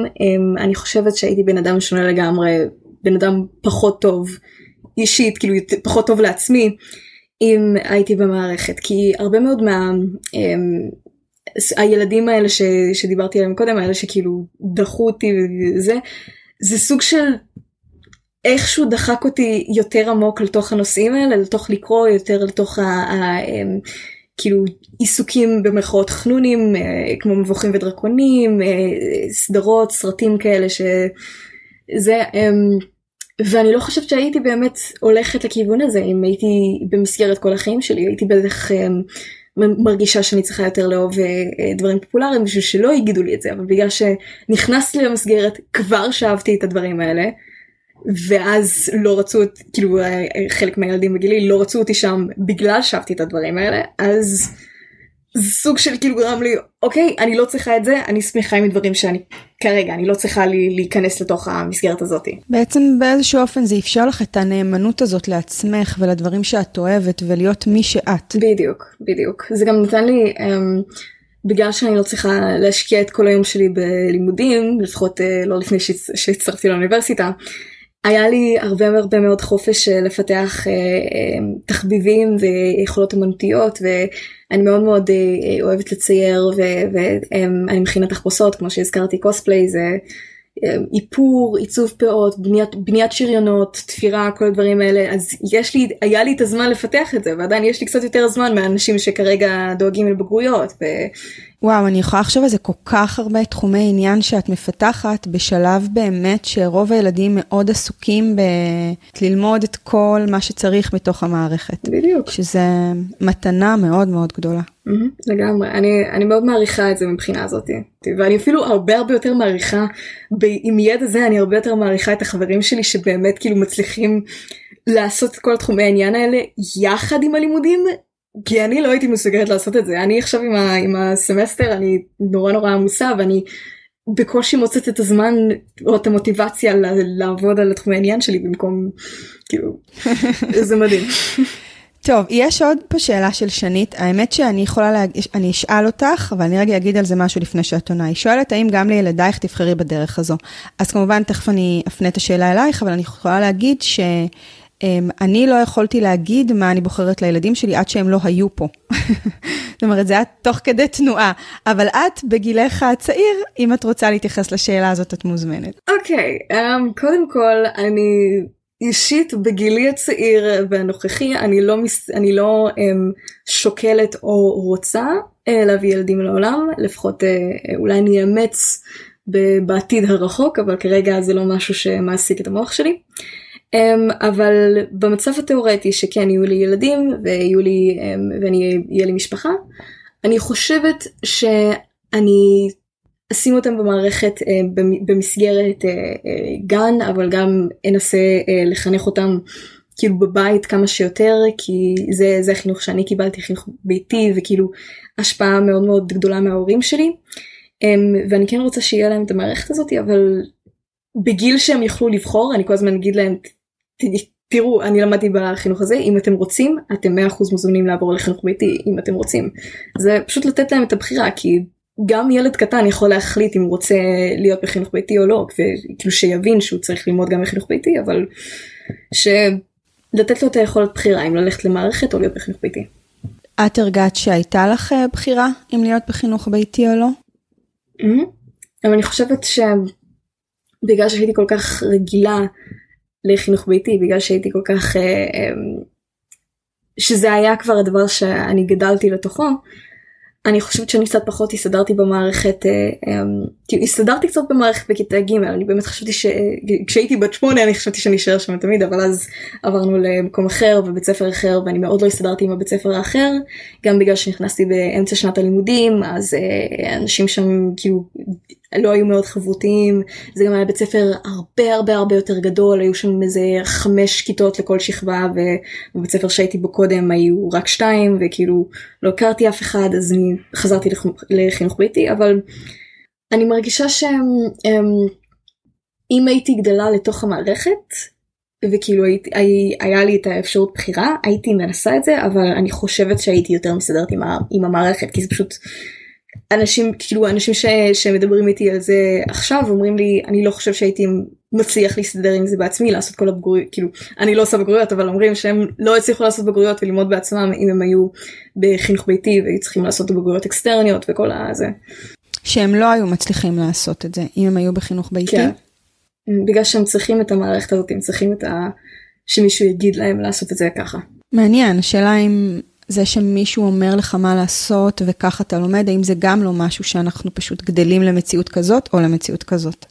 אני חושבת שהייתי בן אדם שונה לגמרי בן אדם פחות טוב אישית כאילו פחות טוב לעצמי אם הייתי במערכת. כי הרבה מאוד מה הילדים האלה ש, שדיברתי עליהם קודם האלה שכאילו דחו אותי וזה זה סוג של איכשהו דחק אותי יותר עמוק לתוך הנושאים האלה לתוך לקרוא יותר לתוך ה... ה כאילו עיסוקים במרכאות חנונים אה, כמו מבוכים ודרקונים אה, סדרות סרטים כאלה שזה אמ, ואני לא חושבת שהייתי באמת הולכת לכיוון הזה אם הייתי במסגרת כל החיים שלי הייתי בטח אמ, מרגישה שאני צריכה יותר לאהוב אה, דברים פופולריים בשביל שלא יגידו לי את זה אבל בגלל שנכנסתי למסגרת כבר שאהבתי את הדברים האלה. ואז לא רצו את כאילו חלק מהילדים בגילי לא רצו אותי שם בגלל שאהבתי את הדברים האלה אז זה סוג של כאילו גרם לי אוקיי אני לא צריכה את זה אני שמחה עם דברים שאני כרגע אני לא צריכה להיכנס לתוך המסגרת הזאת. בעצם באיזשהו אופן זה אפשר לך את הנאמנות הזאת לעצמך ולדברים שאת אוהבת ולהיות מי שאת. בדיוק בדיוק זה גם נתן לי. um, בגלל שאני לא צריכה להשקיע את כל היום שלי בלימודים לפחות uh, לא לפני שהצטרפתי לאוניברסיטה היה לי הרבה הרבה מאוד חופש אה, לפתח אה, אה, תחביבים ויכולות אמנותיות ואני מאוד מאוד אוהבת לצייר ואני מכינה תחפושות כמו שהזכרתי קוספליי זה איפור, עיצוב פאות, בניית, בניית שריונות, תפירה, כל הדברים האלה, אז יש לי, היה לי את הזמן לפתח את זה, ועדיין יש לי קצת יותר זמן מהאנשים שכרגע דואגים לבגרויות, וואו, אני יכולה לחשוב על זה כל כך הרבה תחומי עניין שאת מפתחת בשלב באמת שרוב הילדים מאוד עסוקים בללמוד את כל מה שצריך בתוך המערכת. בדיוק. שזה מתנה מאוד מאוד גדולה. Mm-hmm, לגמרי, אני, אני מאוד מעריכה את זה מבחינה הזאת. ואני אפילו הרבה הרבה יותר מעריכה, עם ידע זה אני הרבה יותר מעריכה את החברים שלי שבאמת כאילו מצליחים לעשות את כל התחומי העניין האלה יחד עם הלימודים כי אני לא הייתי מסוגלת לעשות את זה אני עכשיו עם, ה, עם הסמסטר אני נורא נורא עמוסה ואני בקושי מוצאת את הזמן או את המוטיבציה לעבוד על התחומי העניין שלי במקום כאילו זה מדהים. טוב, יש עוד פה שאלה של שנית, האמת שאני יכולה להגיד, אני אשאל אותך, אבל אני רגע אגיד על זה משהו לפני שאת עונה. היא שואלת האם גם לילדייך תבחרי בדרך הזו. אז כמובן, תכף אני אפנה את השאלה אלייך, אבל אני יכולה להגיד ש... Um, אני לא יכולתי להגיד מה אני בוחרת לילדים שלי עד שהם לא היו פה. זאת אומרת, זה היה תוך כדי תנועה. אבל את, בגילך הצעיר, אם את רוצה להתייחס לשאלה הזאת, את מוזמנת. אוקיי, okay, um, קודם כל, אני אישית, בגילי הצעיר והנוכחי, אני לא, מס... אני לא um, שוקלת או רוצה uh, להביא ילדים לעולם, לפחות uh, אולי אני אאמץ בעתיד הרחוק, אבל כרגע זה לא משהו שמעסיק את המוח שלי. Um, אבל במצב התיאורטי שכן יהיו לי ילדים ויהיו לי um, ואני אהיה לי משפחה אני חושבת שאני אשים אותם במערכת uh, במסגרת uh, uh, גן אבל גם אנסה לחנך אותם כאילו בבית כמה שיותר כי זה זה החינוך שאני קיבלתי חינוך ביתי וכאילו השפעה מאוד מאוד גדולה מההורים שלי. um, ואני כן רוצה שיהיה להם את המערכת הזאת אבל בגיל שהם יוכלו לבחור אני כל הזמן אגיד להם תראו אני למדתי בחינוך הזה אם אתם רוצים אתם 100% מוזמנים לעבור לחינוך ביתי אם אתם רוצים זה פשוט לתת להם את הבחירה כי גם ילד קטן יכול להחליט אם הוא רוצה להיות בחינוך ביתי או לא וכאילו שיבין שהוא צריך ללמוד גם בחינוך ביתי אבל שלתת לו את היכולת בחירה אם ללכת למערכת או להיות בחינוך ביתי. את הרגעת שהייתה לך אה, בחירה אם להיות בחינוך ביתי או לא? Mm-hmm. אבל אני חושבת שבגלל שהייתי כל כך רגילה לחינוך ביתי בגלל שהייתי כל כך אה, אה, שזה היה כבר הדבר שאני גדלתי לתוכו אני חושבת שאני קצת פחות הסתדרתי במערכת, כאילו הסתדרתי קצת במערכת בכיתה ג', אני באמת חשבתי שכשהייתי בת שמונה אני חשבתי שאני אשאר שם תמיד, אבל אז עברנו למקום אחר ובית ספר אחר ואני מאוד לא הסתדרתי עם הבית ספר האחר, גם בגלל שנכנסתי באמצע שנת הלימודים, אז אה, אנשים שם כאילו לא היו מאוד חברותיים, זה גם היה בית ספר הרבה הרבה הרבה יותר גדול, היו שם איזה חמש כיתות לכל שכבה ובבית ספר שהייתי בו קודם היו רק שתיים וכאילו לא הכרתי אף אחד אז אני חזרתי לחינוך ביתי אבל אני מרגישה שאם הייתי גדלה לתוך המערכת וכאילו הייתי, היה לי את האפשרות בחירה הייתי מנסה את זה אבל אני חושבת שהייתי יותר מסתדרת עם, עם המערכת כי זה פשוט אנשים כאילו אנשים ש, שמדברים איתי על זה עכשיו אומרים לי אני לא חושב שהייתי מצליח להסתדר עם זה בעצמי לעשות כל הבגרויות כאילו אני לא עושה בגרויות אבל אומרים שהם לא הצליחו לעשות בגרויות וללמוד בעצמם אם הם היו בחינוך ביתי והיו צריכים לעשות בגרויות אקסטרניות וכל הזה. שהם לא היו מצליחים לעשות את זה אם הם היו בחינוך ביתי? כן. בגלל שהם צריכים את המערכת הזאת הם צריכים את ה... שמישהו יגיד להם לעשות את זה ככה. מעניין השאלה אם זה שמישהו אומר לך מה לעשות וככה אתה לומד, האם זה גם לא משהו שאנחנו פשוט גדלים למציאות כזאת או למציאות כזאת?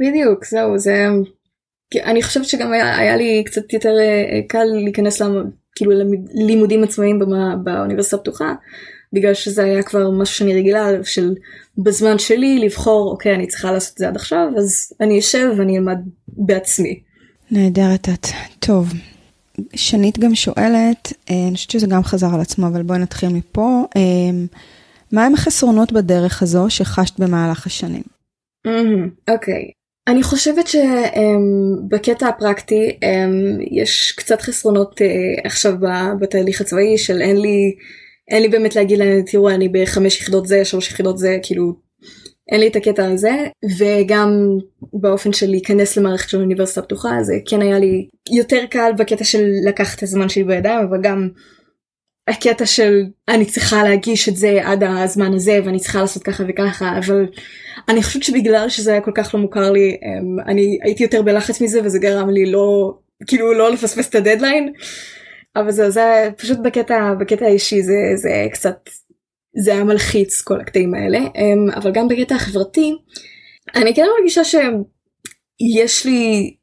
בדיוק, זהו, זה... אני חושבת שגם היה, היה לי קצת יותר אה, קל להיכנס למ, כאילו ללימודים עצמאיים במה, באוניברסיטה הפתוחה, בגלל שזה היה כבר משהו שאני רגילה של בזמן שלי לבחור, אוקיי, אני צריכה לעשות את זה עד עכשיו, אז אני אשב ואני אלמד בעצמי. נהדרת את. טוב, שנית גם שואלת, אה, אני חושבת שזה גם חזר על עצמו, אבל בואי נתחיל מפה. אה, מה הם החסרונות בדרך הזו שחשת במהלך השנים? אוקיי. Okay. אני חושבת שבקטע um, הפרקטי יש קצת חסרונות עכשיו בתהליך הצבאי של אין לי אין לי באמת להגיד להם תראו אני בחמש יחידות זה שלוש יחידות זה כאילו אין לי את הקטע הזה וגם באופן של להיכנס למערכת של אוניברסיטה פתוחה זה כן היה לי יותר קל בקטע של לקחת את הזמן שלי בידיים אבל גם הקטע של אני צריכה להגיש את זה עד הזמן הזה ואני צריכה לעשות ככה וככה אבל אני חושבת שבגלל שזה היה כל כך לא מוכר לי אמ, אני הייתי יותר בלחץ מזה וזה גרם לי לא כאילו לא לפספס את הדדליין. אבל זה, זה פשוט בקטע בקטע האישי זה זה קצת זה היה מלחיץ כל הקטעים האלה. אמ, אבל גם בקטע החברתי אני כן מרגישה שיש לי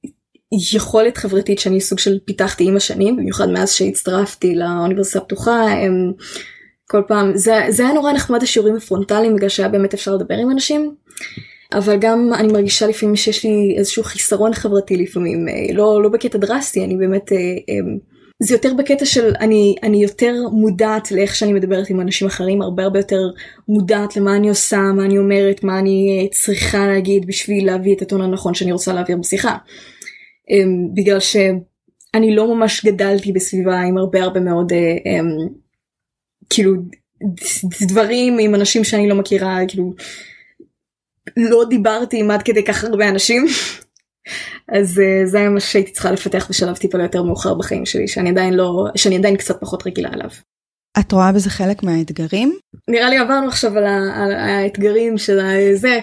יכולת חברתית שאני סוג של פיתחתי עם השנים במיוחד מאז שהצטרפתי לאוניברסיטה הפתוחה אמ, כל פעם זה, זה היה נורא נחמד השיעורים הפרונטליים בגלל שהיה באמת אפשר לדבר עם אנשים. אבל גם אני מרגישה לפעמים שיש לי איזשהו חיסרון חברתי לפעמים אה, לא לא בקטע דרסטי אני באמת אה, אמ, זה יותר בקטע של אני אני יותר מודעת לאיך שאני מדברת עם אנשים אחרים הרבה הרבה יותר מודעת למה אני עושה מה אני אומרת מה אני אה, צריכה להגיד בשביל להביא את הטון הנכון שאני רוצה להעביר בשיחה. אמ, בגלל שאני לא ממש גדלתי בסביבה עם הרבה הרבה מאוד אמ, כאילו דברים עם אנשים שאני לא מכירה כאילו לא דיברתי עם עד כדי כך הרבה אנשים אז uh, זה היה מה שהייתי צריכה לפתח בשלב טיפה יותר מאוחר בחיים שלי שאני עדיין לא שאני עדיין קצת פחות רגילה עליו. את רואה בזה חלק מהאתגרים? נראה לי עברנו עכשיו על, ה, על האתגרים של זה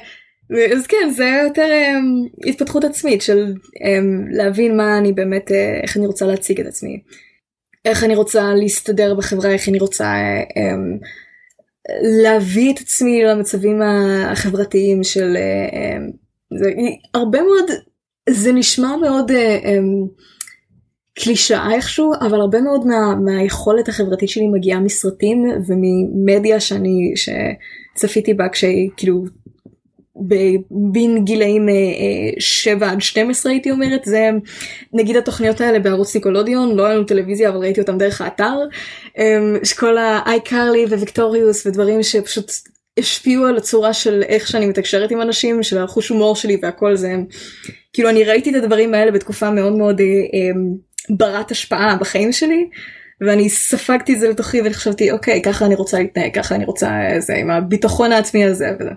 אז כן זה יותר um, התפתחות עצמית של um, להבין מה אני באמת uh, איך אני רוצה להציג את עצמי איך אני רוצה להסתדר בחברה איך אני רוצה um, להביא את עצמי למצבים החברתיים של um, זה הרבה מאוד זה נשמע מאוד uh, um, קלישאה איכשהו אבל הרבה מאוד מה, מהיכולת החברתית שלי מגיעה מסרטים וממדיה שאני שצפיתי בה כשהיא כאילו בין גילאים 7 עד 12 הייתי אומרת. זה נגיד התוכניות האלה בערוץ ניקולודיון לא היה לנו טלוויזיה אבל ראיתי אותם דרך האתר. כל ה-iCarly וויקטוריוס ודברים שפשוט השפיעו על הצורה של איך שאני מתקשרת עם אנשים של החוש הומור שלי והכל זה כאילו אני ראיתי את הדברים האלה בתקופה מאוד מאוד אה, אה, ברת השפעה בחיים שלי ואני ספגתי את זה לתוכי וחשבתי אוקיי ככה אני רוצה להתנהג ככה אני רוצה זה עם הביטחון העצמי הזה וזה.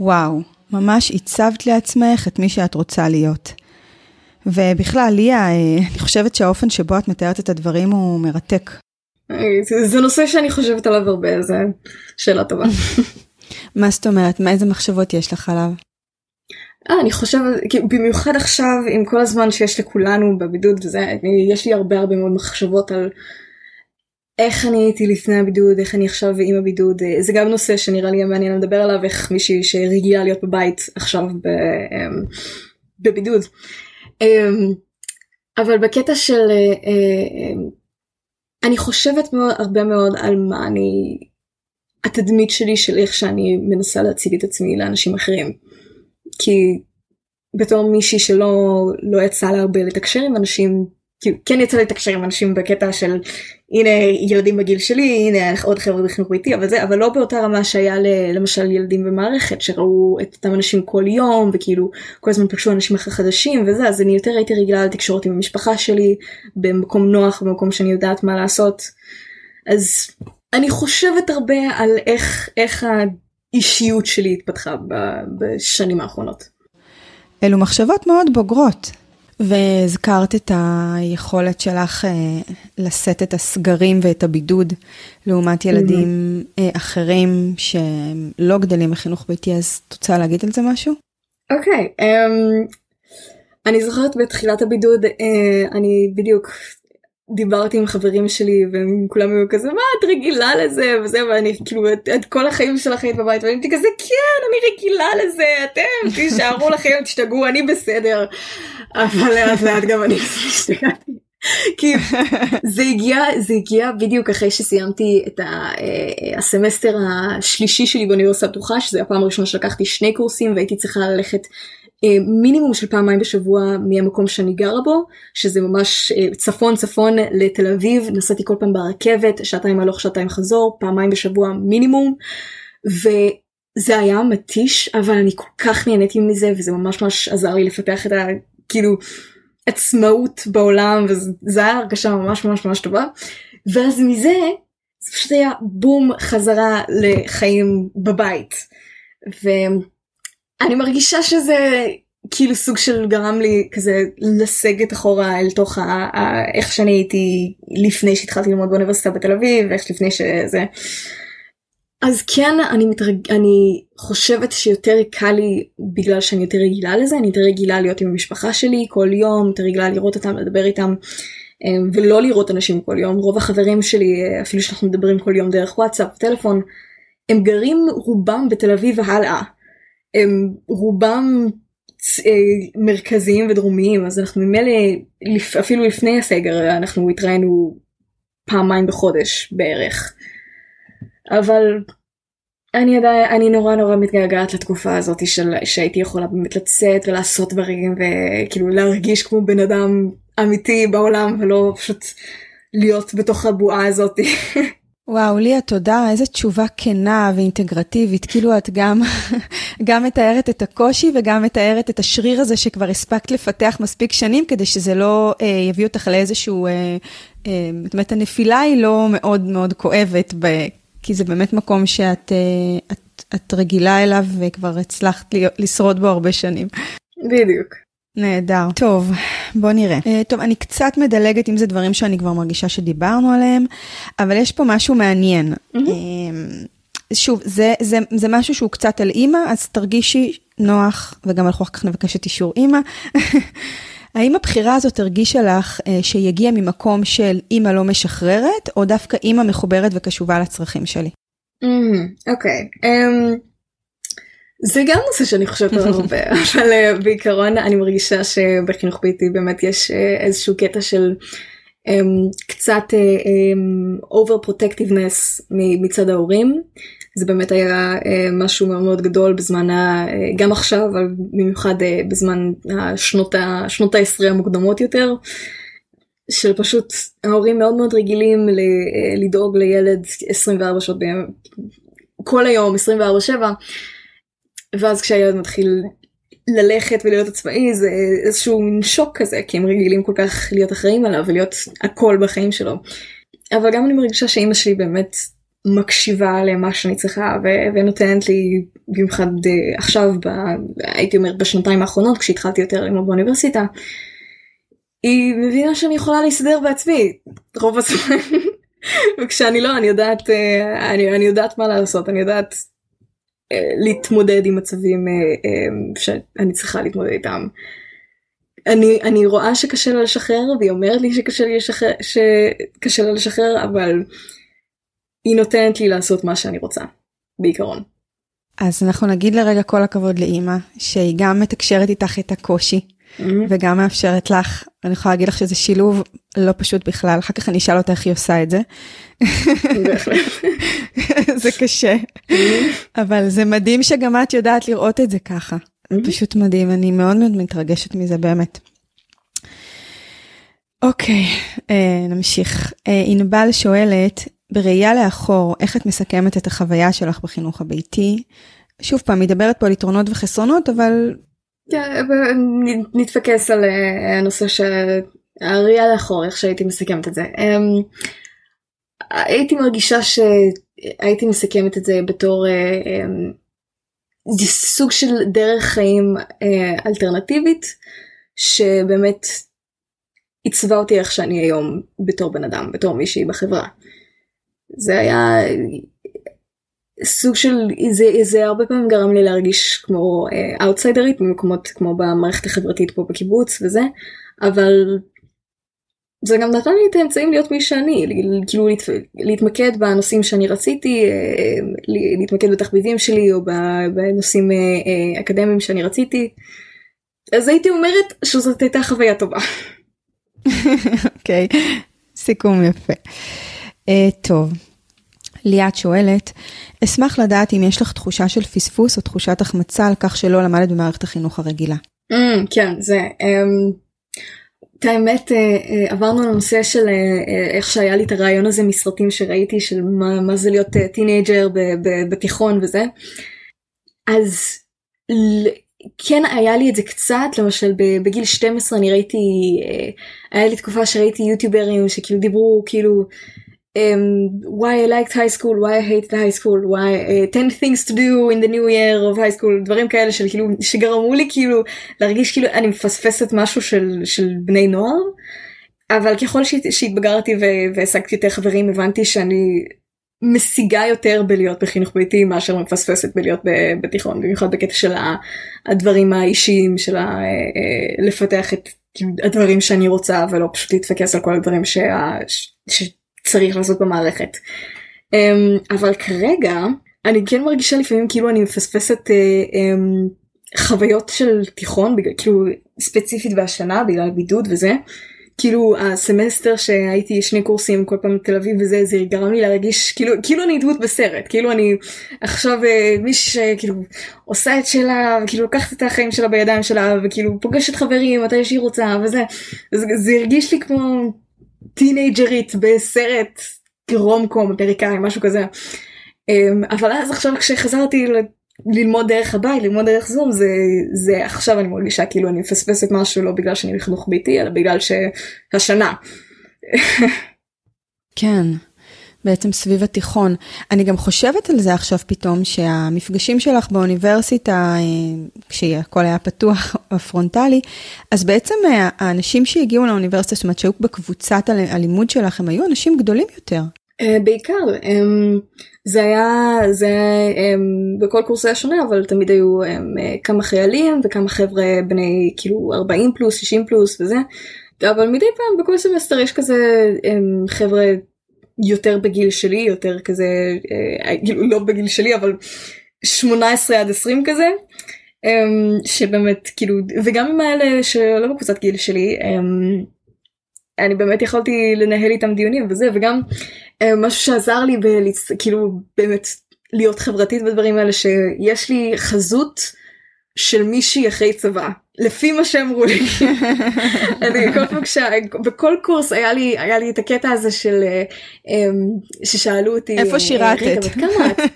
וואו ממש הצבת לעצמך את מי שאת רוצה להיות. ובכלל ליה אה, אני חושבת שהאופן שבו את מתארת את הדברים הוא מרתק. זה נושא שאני חושבת עליו הרבה זה שאלה טובה. מה זאת אומרת מה איזה מחשבות יש לך עליו? אה, אני חושבת במיוחד עכשיו עם כל הזמן שיש לכולנו בבידוד וזה יש לי הרבה הרבה מאוד מחשבות על איך אני הייתי לפני הבידוד איך אני עכשיו עם הבידוד זה גם נושא שנראה לי מעניין לדבר עליו איך מישהי שרגילה להיות בבית עכשיו ב, אמ, בבידוד. אמ, אבל בקטע של אה, אה, אני חושבת מאוד הרבה מאוד על מה אני התדמית שלי של איך שאני מנסה להציג את עצמי לאנשים אחרים. כי בתור מישהי שלא לא יצא לה הרבה לתקשר עם אנשים כן יצא לתקשר עם אנשים בקטע של הנה ילדים בגיל שלי הנה עוד חבר'ה בחינוך ביתי אבל זה אבל לא באותה רמה שהיה למשל ילדים במערכת שראו את אותם אנשים כל יום וכאילו כל הזמן פגשו אנשים אחרי חדשים וזה אז אני יותר הייתי רגילה לתקשורת עם המשפחה שלי במקום נוח במקום שאני יודעת מה לעשות אז אני חושבת הרבה על איך איך האישיות שלי התפתחה בשנים האחרונות. אלו מחשבות מאוד בוגרות. והזכרת את היכולת שלך אה, לשאת את הסגרים ואת הבידוד לעומת ילדים אה, אחרים שלא גדלים בחינוך ביתי, אז את רוצה להגיד על זה משהו? אוקיי, okay, um, אני זוכרת בתחילת הבידוד, uh, אני בדיוק דיברתי עם חברים שלי והם כולם היו כזה מה את רגילה לזה וזה ואני כאילו את, את כל החיים שלך היית בבית ואני הייתי כזה כן אני רגילה לזה אתם תישארו לכם תשתגעו אני בסדר אבל לאט לאט גם אני השתגעתי. כי זה הגיע זה הגיע בדיוק אחרי שסיימתי את אה, הסמסטר השלישי שלי באוניברסיטה הפתוחה שזה הפעם הראשונה שלקחתי שני קורסים והייתי צריכה ללכת אה, מינימום של פעמיים בשבוע מהמקום שאני גרה בו שזה ממש אה, צפון צפון לתל אביב. נסעתי כל פעם ברכבת שעתיים הלוך שעתיים חזור פעמיים בשבוע מינימום. וזה היה מתיש אבל אני כל כך נהניתי מזה וזה ממש ממש עזר לי לפתח את ה... כאילו עצמאות בעולם וזה היה הרגשה ממש ממש ממש טובה. ואז מזה זה פשוט היה בום חזרה לחיים בבית. ו... אני מרגישה שזה כאילו סוג של גרם לי כזה לסגת אחורה אל תוך ה, איך שאני הייתי לפני שהתחלתי ללמוד באוניברסיטה בתל אביב ואיך לפני שזה. אז כן אני מתרג... אני חושבת שיותר קל לי בגלל שאני יותר רגילה לזה אני יותר רגילה להיות עם המשפחה שלי כל יום יותר רגילה לראות אותם לדבר איתם אמ, ולא לראות אנשים כל יום רוב החברים שלי אפילו שאנחנו מדברים כל יום דרך וואטסאפ טלפון הם גרים רובם בתל אביב והלאה הם רובם אה, מרכזיים ודרומיים אז אנחנו ממילא אפילו לפני הסגר אנחנו התראינו פעמיים בחודש בערך. אבל אני עדיין אני נורא נורא מתגעגעת לתקופה הזאת של שהייתי יכולה באמת לצאת ולעשות דברים וכאילו להרגיש כמו בן אדם אמיתי בעולם ולא פשוט להיות בתוך הבועה הזאת. וואו, ליה, תודה, איזה תשובה כנה ואינטגרטיבית. כאילו את גם, גם מתארת את הקושי וגם מתארת את השריר הזה שכבר הספקת לפתח מספיק שנים, כדי שזה לא אה, יביא אותך לאיזשהו... אה, אה, זאת אומרת, הנפילה היא לא מאוד מאוד כואבת, ב, כי זה באמת מקום שאת אה, את, את רגילה אליו וכבר הצלחת לשרוד בו הרבה שנים. בדיוק. נהדר. טוב, בוא נראה. Uh, טוב, אני קצת מדלגת אם זה דברים שאני כבר מרגישה שדיברנו עליהם, אבל יש פה משהו מעניין. Mm-hmm. Uh, שוב, זה, זה, זה משהו שהוא קצת על אימא, אז תרגישי נוח, וגם אנחנו אחר כך נבקש את אישור אימא. האם הבחירה הזאת הרגישה לך uh, שיגיע ממקום של אימא לא משחררת, או דווקא אימא מחוברת וקשובה לצרכים שלי? Mm-hmm, אוקיי. Mm, okay. um... זה גם נושא שאני חושבת עליו הרבה אבל uh, בעיקרון אני מרגישה שבחינוך ביתי באמת יש uh, איזשהו קטע של um, קצת um, over protectiveness מצד ההורים זה באמת היה משהו מאוד מאוד גדול בזמן, ה, גם עכשיו, אבל במיוחד בזמן השנות, השנות העשרה המוקדמות יותר. של פשוט ההורים מאוד מאוד רגילים לדאוג לילד 24 שעות ביום, כל היום 24/7 ואז כשהילד מתחיל ללכת ולהיות עצמאי זה איזשהו מין שוק כזה כי הם רגילים כל כך להיות אחראים עליו ולהיות הכל בחיים שלו. אבל גם אני מרגישה שאימא שלי באמת מקשיבה למה שאני צריכה ו- ונותנת לי במיוחד uh, עכשיו ב- הייתי אומרת בשנתיים האחרונות כשהתחלתי יותר ללמוד באוניברסיטה. היא מבינה שאני יכולה להסתדר בעצמי רוב הזמן וכשאני לא אני יודעת uh, אני, אני יודעת מה לעשות אני יודעת להתמודד עם מצבים אה, אה, שאני צריכה להתמודד איתם. אני, אני רואה שקשה לה לשחרר והיא אומרת לי שקשה לי לשחרר, שקשה לה לשחרר אבל היא נותנת לי לעשות מה שאני רוצה בעיקרון. אז אנחנו נגיד לרגע כל הכבוד לאימא שהיא גם מתקשרת איתך את הקושי mm-hmm. וגם מאפשרת לך, אני יכולה להגיד לך שזה שילוב לא פשוט בכלל, אחר כך אני אשאל אותה איך היא עושה את זה. זה קשה, mm-hmm. אבל זה מדהים שגם את יודעת לראות את זה ככה. Mm-hmm. פשוט מדהים, אני מאוד מאוד מתרגשת מזה באמת. אוקיי, אה, נמשיך. אה, ענבל שואלת, בראייה לאחור, איך את מסכמת את החוויה שלך בחינוך הביתי? שוב פעם, מדברת פה על יתרונות וחסרונות, אבל נתפקס על אה, הנושא שהראייה לאחור, איך שהייתי מסכמת את זה. אמ, הייתי מרגישה שהייתי מסכמת את זה בתור אה, אמ, סוג של דרך חיים אה, אלטרנטיבית, שבאמת עיצבה אותי איך שאני היום בתור בן אדם, בתור מישהי בחברה. זה היה סוג של זה, זה הרבה פעמים גרם לי להרגיש כמו אאוטסיידרית uh, במקומות כמו במערכת החברתית פה בקיבוץ וזה אבל זה גם נתן לי את האמצעים להיות מי שאני כאילו להת, להתמקד בנושאים שאני רציתי uh, להתמקד בתחביבים שלי או בנושאים uh, אקדמיים שאני רציתי אז הייתי אומרת שזאת הייתה חוויה טובה. אוקיי okay. סיכום יפה. Uh, טוב. ליאת שואלת, אשמח לדעת אם יש לך תחושה של פספוס או תחושת החמצה על כך שלא למדת במערכת החינוך הרגילה. Mm, כן, זה... Um, את האמת אה, אה, עברנו לנושא של אה, איך שהיה לי את הרעיון הזה מסרטים שראיתי של מה, מה זה להיות teenager בתיכון וזה. אז כן היה לי את זה קצת למשל בגיל 12 אני ראיתי היה לי תקופה שראיתי יוטיוברים שכאילו דיברו כאילו um, why I liked high school, why I hate the high school, why uh, 10 things to do in the new year of high school, דברים כאלה של כאילו שגרמו לי כאילו להרגיש כאילו אני מפספסת משהו של, של בני נוער. אבל ככל שהתבגרתי והעסקתי יותר חברים הבנתי שאני משיגה יותר בלהיות בחינוך ביתי מאשר מפספסת בלהיות בתיכון במיוחד בקטע של הדברים האישיים של אה, לפתח את כאילו, הדברים שאני רוצה ולא פשוט להתפקס על כל הדברים שה... צריך לעשות במערכת. Um, אבל כרגע אני כן מרגישה לפעמים כאילו אני מפספסת uh, um, חוויות של תיכון בגלל כאילו ספציפית בשנה בגלל בידוד וזה. כאילו הסמסטר שהייתי שני קורסים כל פעם בתל אביב וזה זה גרם לי להרגיש כאילו כאילו אני דמות בסרט כאילו אני עכשיו uh, מישהי שכאילו עושה את שלה וכאילו לוקחת את החיים שלה בידיים שלה וכאילו פוגשת חברים מתי שהיא רוצה וזה זה, זה הרגיש לי כמו טינג'רית בסרט רום קום אמריקאי משהו כזה אמ, אבל אז עכשיו כשחזרתי ללמוד דרך הבית ללמוד דרך זום זה זה עכשיו אני מרגישה כאילו אני מפספסת משהו לא בגלל שאני בחינוך ביתי אלא בגלל שהשנה. כן. בעצם סביב התיכון. אני גם חושבת על זה עכשיו פתאום, שהמפגשים שלך באוניברסיטה, אה, כשהכל היה פתוח פרונטלי, אז בעצם אה, האנשים שהגיעו לאוניברסיטה, זאת אומרת שהיו בקבוצת הלימוד שלך, הם היו אנשים גדולים יותר. אה, בעיקר, זה היה, זה בכל קורס זה שונה, אבל תמיד היו כמה חיילים וכמה חבר'ה בני כאילו 40 פלוס, 60 פלוס וזה. אבל מדי פעם בכל סמסטר יש כזה חבר'ה יותר בגיל שלי יותר כזה אה, כאילו לא בגיל שלי אבל 18 עד 20 כזה אמ, שבאמת כאילו וגם עם האלה שלא בקבוצת גיל שלי אמ, אני באמת יכולתי לנהל איתם דיונים וזה וגם אה, משהו שעזר לי בלצ... כאילו באמת להיות חברתית בדברים האלה שיש לי חזות של מישהי אחרי צבא לפי מה שאמרו לי. אני כל פעם כשה... בכל קורס היה לי היה לי את הקטע הזה של אמ, ששאלו אותי איפה שירתת. כמה את?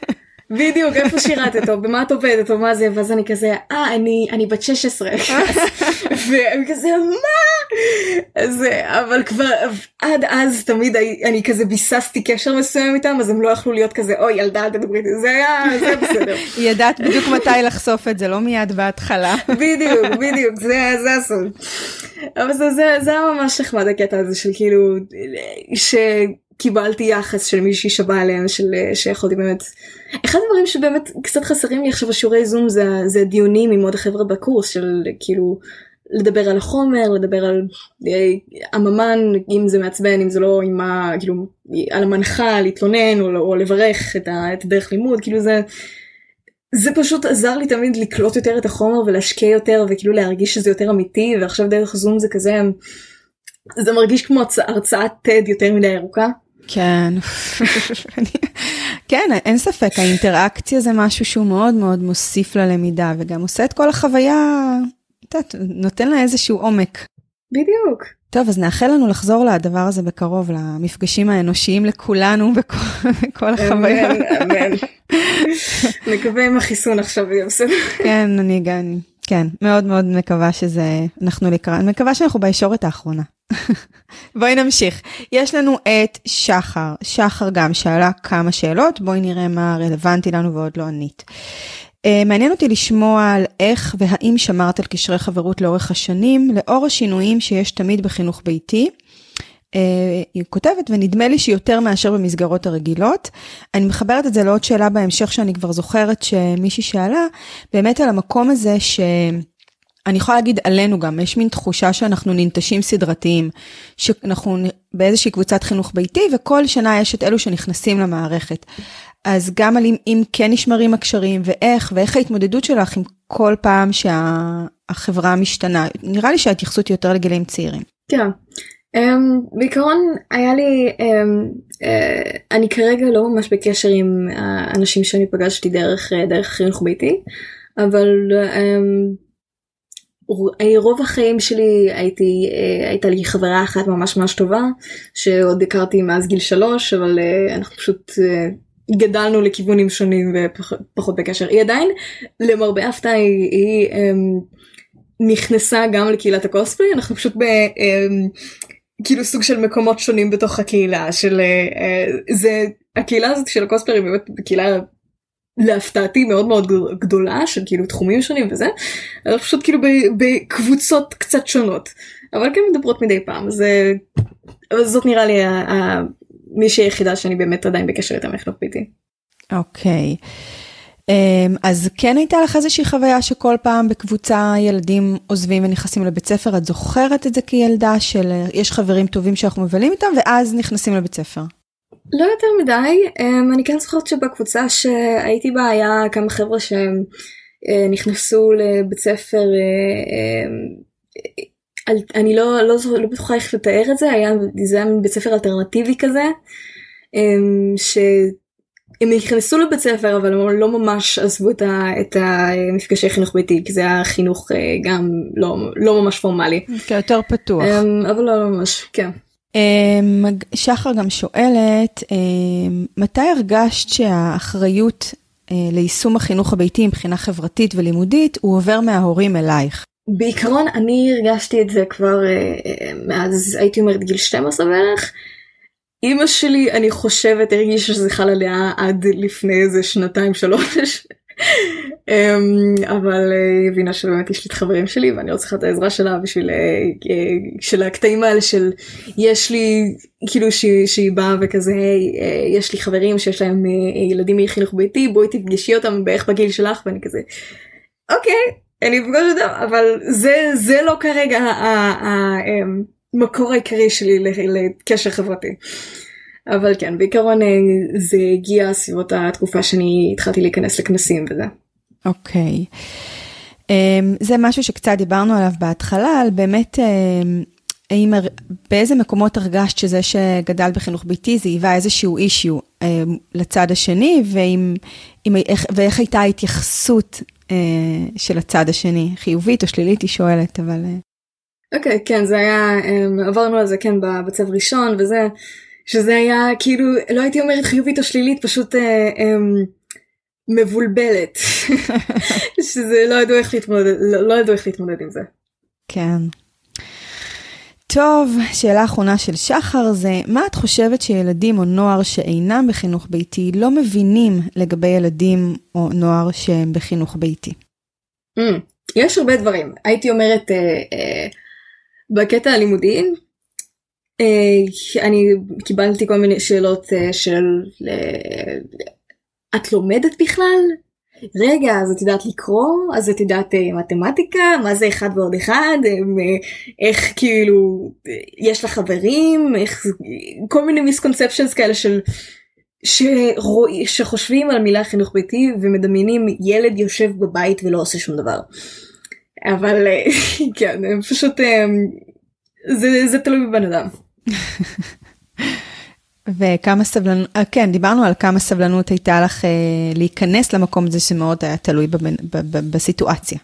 בדיוק איפה שירתת או במה את עובדת או מה זה ואז אני כזה אה אני אני בת 16 והם כזה מה אז אבל כבר עד אז תמיד אני כזה ביססתי קשר מסוים איתם אז הם לא יכלו להיות כזה אוי ילדה אל תדברי איתי זה היה זה בסדר. ידעת בדיוק מתי לחשוף את זה לא מיד בהתחלה. בדיוק בדיוק זה זה הסוד. אבל זה זה זה היה ממש נחמד הקטע הזה של כאילו ש... קיבלתי יחס של מישהי שבא עליהם של שיכולתי באמת אחד הדברים שבאמת קצת חסרים לי עכשיו בשיעורי זום זה, זה דיונים עם עוד חבר'ה בקורס של כאילו לדבר על החומר לדבר על אה, הממן אם זה מעצבן אם זה לא עם ה... כאילו על המנחה להתלונן או, או לברך את, ה, את הדרך לימוד כאילו זה זה פשוט עזר לי תמיד לקלוט יותר את החומר ולהשקיע יותר וכאילו להרגיש שזה יותר אמיתי ועכשיו דרך זום זה כזה זה מרגיש כמו הרצאת TED יותר מדי ארוכה. כן, כן, אין ספק, האינטראקציה זה משהו שהוא מאוד מאוד מוסיף ללמידה, וגם עושה את כל החוויה, נותן לה איזשהו עומק. בדיוק. טוב, אז נאחל לנו לחזור לדבר הזה בקרוב, למפגשים האנושיים לכולנו בכל, בכל החוויה. אמן, אמן. נקווה עם החיסון עכשיו יהיה בסדר. כן, אני גם, כן, מאוד מאוד מקווה שזה, אנחנו לקראת, מקווה שאנחנו בישורת האחרונה. בואי נמשיך. יש לנו את שחר. שחר גם שאלה כמה שאלות, בואי נראה מה רלוונטי לנו ועוד לא ענית. Uh, מעניין אותי לשמוע על איך והאם שמרת על קשרי חברות לאורך השנים, לאור השינויים שיש תמיד בחינוך ביתי. Uh, היא כותבת, ונדמה לי שיותר מאשר במסגרות הרגילות. אני מחברת את זה לעוד שאלה בהמשך שאני כבר זוכרת שמישהי שאלה, באמת על המקום הזה ש... אני יכולה להגיד עלינו גם, יש מין תחושה שאנחנו ננטשים סדרתיים, שאנחנו באיזושהי קבוצת חינוך ביתי, וכל שנה יש את אלו שנכנסים למערכת. אז גם על אם, אם כן נשמרים הקשרים, ואיך, ואיך ההתמודדות שלך עם כל פעם שהחברה שה, משתנה. נראה לי שההתייחסות היא יותר לגילאים צעירים. כן. Um, בעיקרון היה לי, um, uh, אני כרגע לא ממש בקשר עם האנשים שאני פגשתי דרך, דרך חינוך ביתי, אבל um, רוב החיים שלי הייתי אה, הייתה לי חברה אחת ממש ממש טובה שעוד הכרתי מאז גיל שלוש אבל אה, אנחנו פשוט אה, גדלנו לכיוונים שונים ופחות בקשר. היא עדיין למרבה הפתעה היא, היא אמ, נכנסה גם לקהילת הקוספליי אנחנו פשוט ב... אמ, כאילו סוג של מקומות שונים בתוך הקהילה של זה הקהילה הזאת של הקוספליי היא באמת קהילה להפתעתי מאוד מאוד גדולה של כאילו תחומים שונים וזה, אבל פשוט כאילו בקבוצות קצת שונות, אבל כן מדברות מדי פעם, זה, זאת נראה לי מישהי היחידה שאני באמת עדיין בקשר איתה מחינוך ביתי. אוקיי. אמ, אז כן הייתה לך איזושהי חוויה שכל פעם בקבוצה ילדים עוזבים ונכנסים לבית ספר, את זוכרת את זה כילדה של יש חברים טובים שאנחנו מבלים איתם ואז נכנסים לבית ספר? לא יותר מדי, um, אני כן זוכרת שבקבוצה שהייתי בה היה כמה חבר'ה שהם uh, נכנסו לבית ספר, uh, um, אני לא, לא, לא בטוחה איך לתאר את זה, היה, זה היה בית ספר אלטרנטיבי כזה, um, שהם נכנסו לבית ספר אבל הם לא ממש עזבו את, ה, את המפגשי חינוך ביתי, כי זה היה חינוך uh, גם לא, לא ממש פורמלי. כן, יותר פתוח. Um, אבל לא ממש, כן. אמ, שחר גם שואלת, אמ, מתי הרגשת שהאחריות אה, ליישום החינוך הביתי מבחינה חברתית ולימודית הוא עובר מההורים אלייך? בעיקרון אני הרגשתי את זה כבר אה, אה, מאז הייתי אומרת גיל 12 בערך. אימא שלי אני חושבת הרגישה שזה חל עליה עד לפני איזה שנתיים שלוש. אמ, אבל אה, היא הבינה שבאמת יש לי את חברים שלי ואני לא צריכה את העזרה שלה בשביל של הקטעים האלה של יש לי כאילו שהיא באה וכזה יש לי חברים שיש להם ילדים מחינוך ביתי בואי תפגשי אותם בערך בגיל שלך. ואני כזה אוקיי אני אפגוש אותם אבל זה זה לא כרגע המקור העיקרי שלי לקשר חברתי. אבל כן בעיקרון זה הגיע סביבות התקופה שאני התחלתי להיכנס לכנסים וזה. אוקיי. Okay. אמ, um, זה משהו שקצת דיברנו עליו בהתחלה, על באמת um, האם, באיזה מקומות הרגשת שזה שגדל בחינוך ביתי זה היווה איזשהו אישיו אה, לצד השני, ועם, עם, איך, ואיך הייתה ההתייחסות אה, של הצד השני, חיובית או שלילית, היא שואלת, אבל... אה. אוקיי, okay, כן, זה היה, um, עברנו על זה כן בצו ראשון, וזה, שזה היה כאילו, לא הייתי אומרת חיובית או שלילית, פשוט uh, um, מבולבלת. שזה לא ידעו איך להתמודד, לא, לא ידעו איך להתמודד עם זה. כן. טוב, שאלה אחרונה של שחר זה, מה את חושבת שילדים או נוער שאינם בחינוך ביתי לא מבינים לגבי ילדים או נוער שהם בחינוך ביתי? Mm, יש הרבה דברים. הייתי אומרת, uh, uh, בקטע הלימודי, uh, אני קיבלתי כל מיני שאלות uh, של, uh, את לומדת בכלל? רגע, אז את יודעת לקרוא? אז את יודעת אה, מתמטיקה? מה זה אחד ועוד אחד? אה, איך כאילו, יש לך חברים? איך, כל מיני מיסקונספצ'נס כאלה של... שרוא... שחושבים על מילה חינוך ביתי ומדמיינים ילד יושב בבית ולא עושה שום דבר. אבל אה, כן, פשוט זה, זה תלוי בבן אדם. וכמה סבלנות, אה, כן, דיברנו על כמה סבלנות הייתה לך אה, להיכנס למקום הזה שמאוד היה תלוי בבנ, בסיטואציה.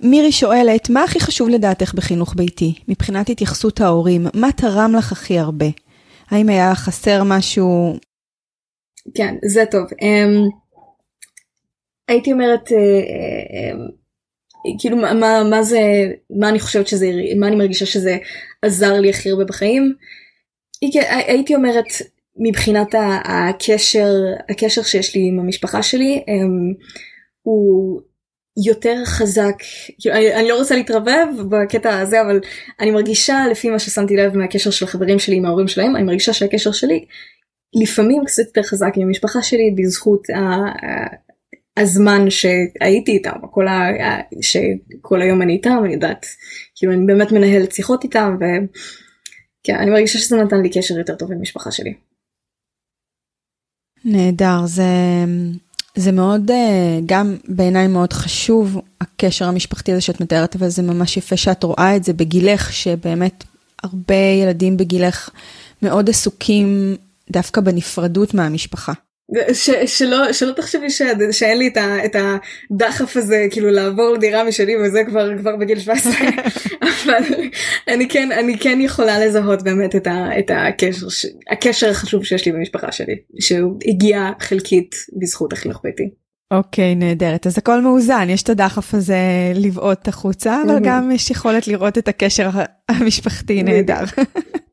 מירי שואלת, מה הכי חשוב לדעתך בחינוך ביתי, מבחינת התייחסות ההורים? מה תרם לך הכי הרבה? האם היה חסר משהו? כן, זה טוב. Um, הייתי אומרת, uh, uh, כאילו מה, מה זה, מה אני חושבת שזה, מה אני מרגישה שזה עזר לי הכי הרבה בחיים. הייתי אומרת מבחינת הקשר, הקשר שיש לי עם המשפחה שלי, אמ, הוא יותר חזק, כאילו, אני לא רוצה להתרבב בקטע הזה, אבל אני מרגישה לפי מה ששמתי לב מהקשר של החברים שלי עם ההורים שלהם, אני מרגישה שהקשר שלי לפעמים קצת יותר חזק עם המשפחה שלי בזכות הזמן שהייתי איתם, כל ה... שכל היום אני איתם, אני יודעת, כאילו אני באמת מנהלת שיחות איתם. כן, אני מרגישה שזה נתן לי קשר יותר טוב עם המשפחה שלי. נהדר, זה, זה מאוד, אה, גם בעיניי מאוד חשוב, הקשר המשפחתי הזה שאת מתארת, אבל זה ממש יפה שאת רואה את זה בגילך, שבאמת הרבה ילדים בגילך מאוד עסוקים דווקא בנפרדות מהמשפחה. ש, שלא, שלא תחשבי ש, שאין לי את, ה, את הדחף הזה כאילו לעבור לדירה משלי וזה כבר כבר בגיל 17 אבל אני כן אני כן יכולה לזהות באמת את, ה, את הקשר הקשר החשוב שיש לי במשפחה שלי שהוא הגיע חלקית בזכות החינוך ביתי. אוקיי okay, נהדרת. אז הכל מאוזן. יש את הדחף הזה לבעוט החוצה אבל גם יש יכולת לראות את הקשר המשפחתי נהדר.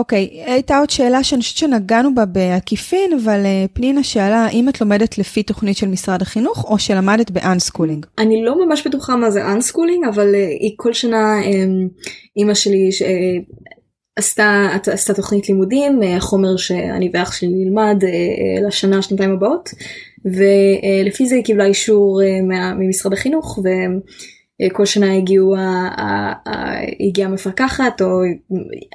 אוקיי, okay, הייתה עוד שאלה שאני חושבת שנגענו בה בעקיפין, אבל uh, פנינה שאלה, האם את לומדת לפי תוכנית של משרד החינוך, או שלמדת ב unschooling? אני לא ממש בטוחה מה זה unschooling, אבל uh, היא כל שנה, um, אימא שלי ש... uh, עשתה, עשתה תוכנית לימודים, חומר שאני ואח שלי נלמד לשנה, שנתיים הבאות, ולפי זה היא קיבלה אישור ממשרד החינוך, ו... כל שנה הגיעו, הגיעה מפקחת, או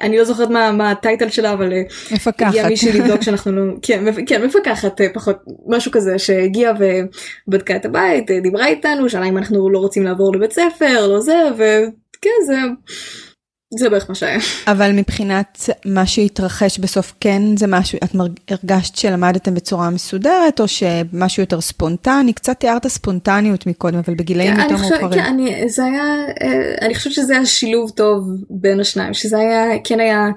אני לא זוכרת מה, מה הטייטל שלה, אבל מפקחת. הגיעה מישהי לבדוק שאנחנו לא, כן, כן, מפקחת פחות, משהו כזה, שהגיעה ובדקה את הבית, דיברה איתנו, שאלה אם אנחנו לא רוצים לעבור לבית ספר, לא זה, וכן, זה... זה בערך מה שהיה. אבל מבחינת מה שהתרחש בסוף, כן זה משהו, את הרגשת שלמדתם בצורה מסודרת, או שמשהו יותר ספונטני? קצת תיארת ספונטניות מקודם, אבל בגילאים כן, יותר מאוחרים. כן, אני, זה היה, אה, אני חושבת שזה היה שילוב טוב בין השניים, שזה היה, כן היה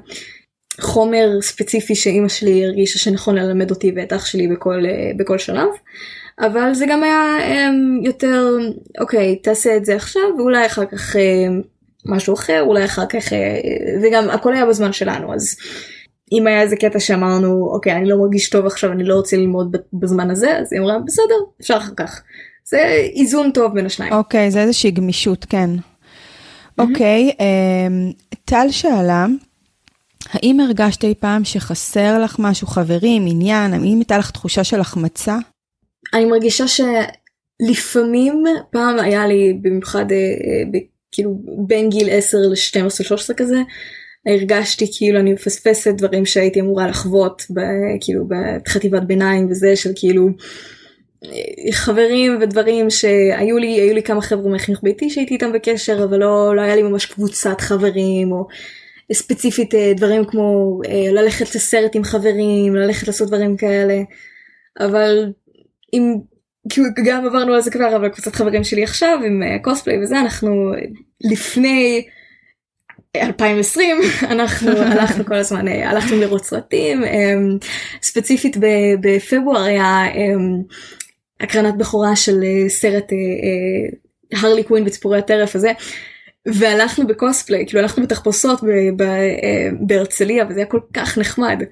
חומר ספציפי שאימא שלי הרגישה שנכון ללמד אותי ואת אח שלי בכל, אה, בכל שלב. אבל זה גם היה אה, יותר, אוקיי, תעשה את זה עכשיו, ואולי אחר כך משהו אחר אולי אחר כך אה, וגם הכל היה בזמן שלנו אז אם היה איזה קטע שאמרנו אוקיי אני לא מרגיש טוב עכשיו אני לא רוצה ללמוד בזמן הזה אז היא אמרה בסדר אפשר אחר כך. זה איזון טוב בין השניים. אוקיי זה איזושהי גמישות כן. אוקיי אמ, טל שאלה האם הרגשת אי פעם שחסר לך משהו חברים עניין האם הייתה לך תחושה של החמצה? אני מרגישה שלפעמים פעם היה לי במיוחד אה, אה, כאילו בין גיל 10 ל-12-13 כזה, הרגשתי כאילו אני מפספסת דברים שהייתי אמורה לחוות ב, כאילו בחטיבת ביניים וזה של כאילו חברים ודברים שהיו לי, היו לי כמה חבר'ה מהחינוך ביתי שהייתי איתם בקשר, אבל לא, לא היה לי ממש קבוצת חברים, או ספציפית אה, דברים כמו אה, ללכת לסרט עם חברים, ללכת לעשות דברים כאלה, אבל אם, גם עברנו על זה כבר, אבל קבוצת חברים שלי עכשיו עם קוספליי וזה, אנחנו לפני 2020 אנחנו הלכנו כל הזמן הלכנו לראות סרטים ספציפית בפברואר היה הקרנת בכורה של אה, סרט אה, אה, הרלי קווין וציפורי הטרף הזה. והלכנו בקוספליי כאילו הלכנו בתחפושות בהרצליה וזה היה כל כך נחמד.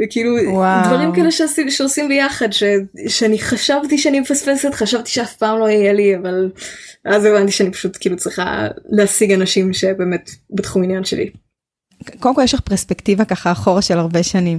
וכאילו וואו. דברים כאלה שעושים, שעושים ביחד ש, שאני חשבתי שאני מפספסת חשבתי שאף פעם לא יהיה לי אבל אז הבנתי שאני פשוט כאילו צריכה להשיג אנשים שבאמת בתחום עניין שלי. קודם כל יש לך פרספקטיבה ככה אחורה של הרבה שנים.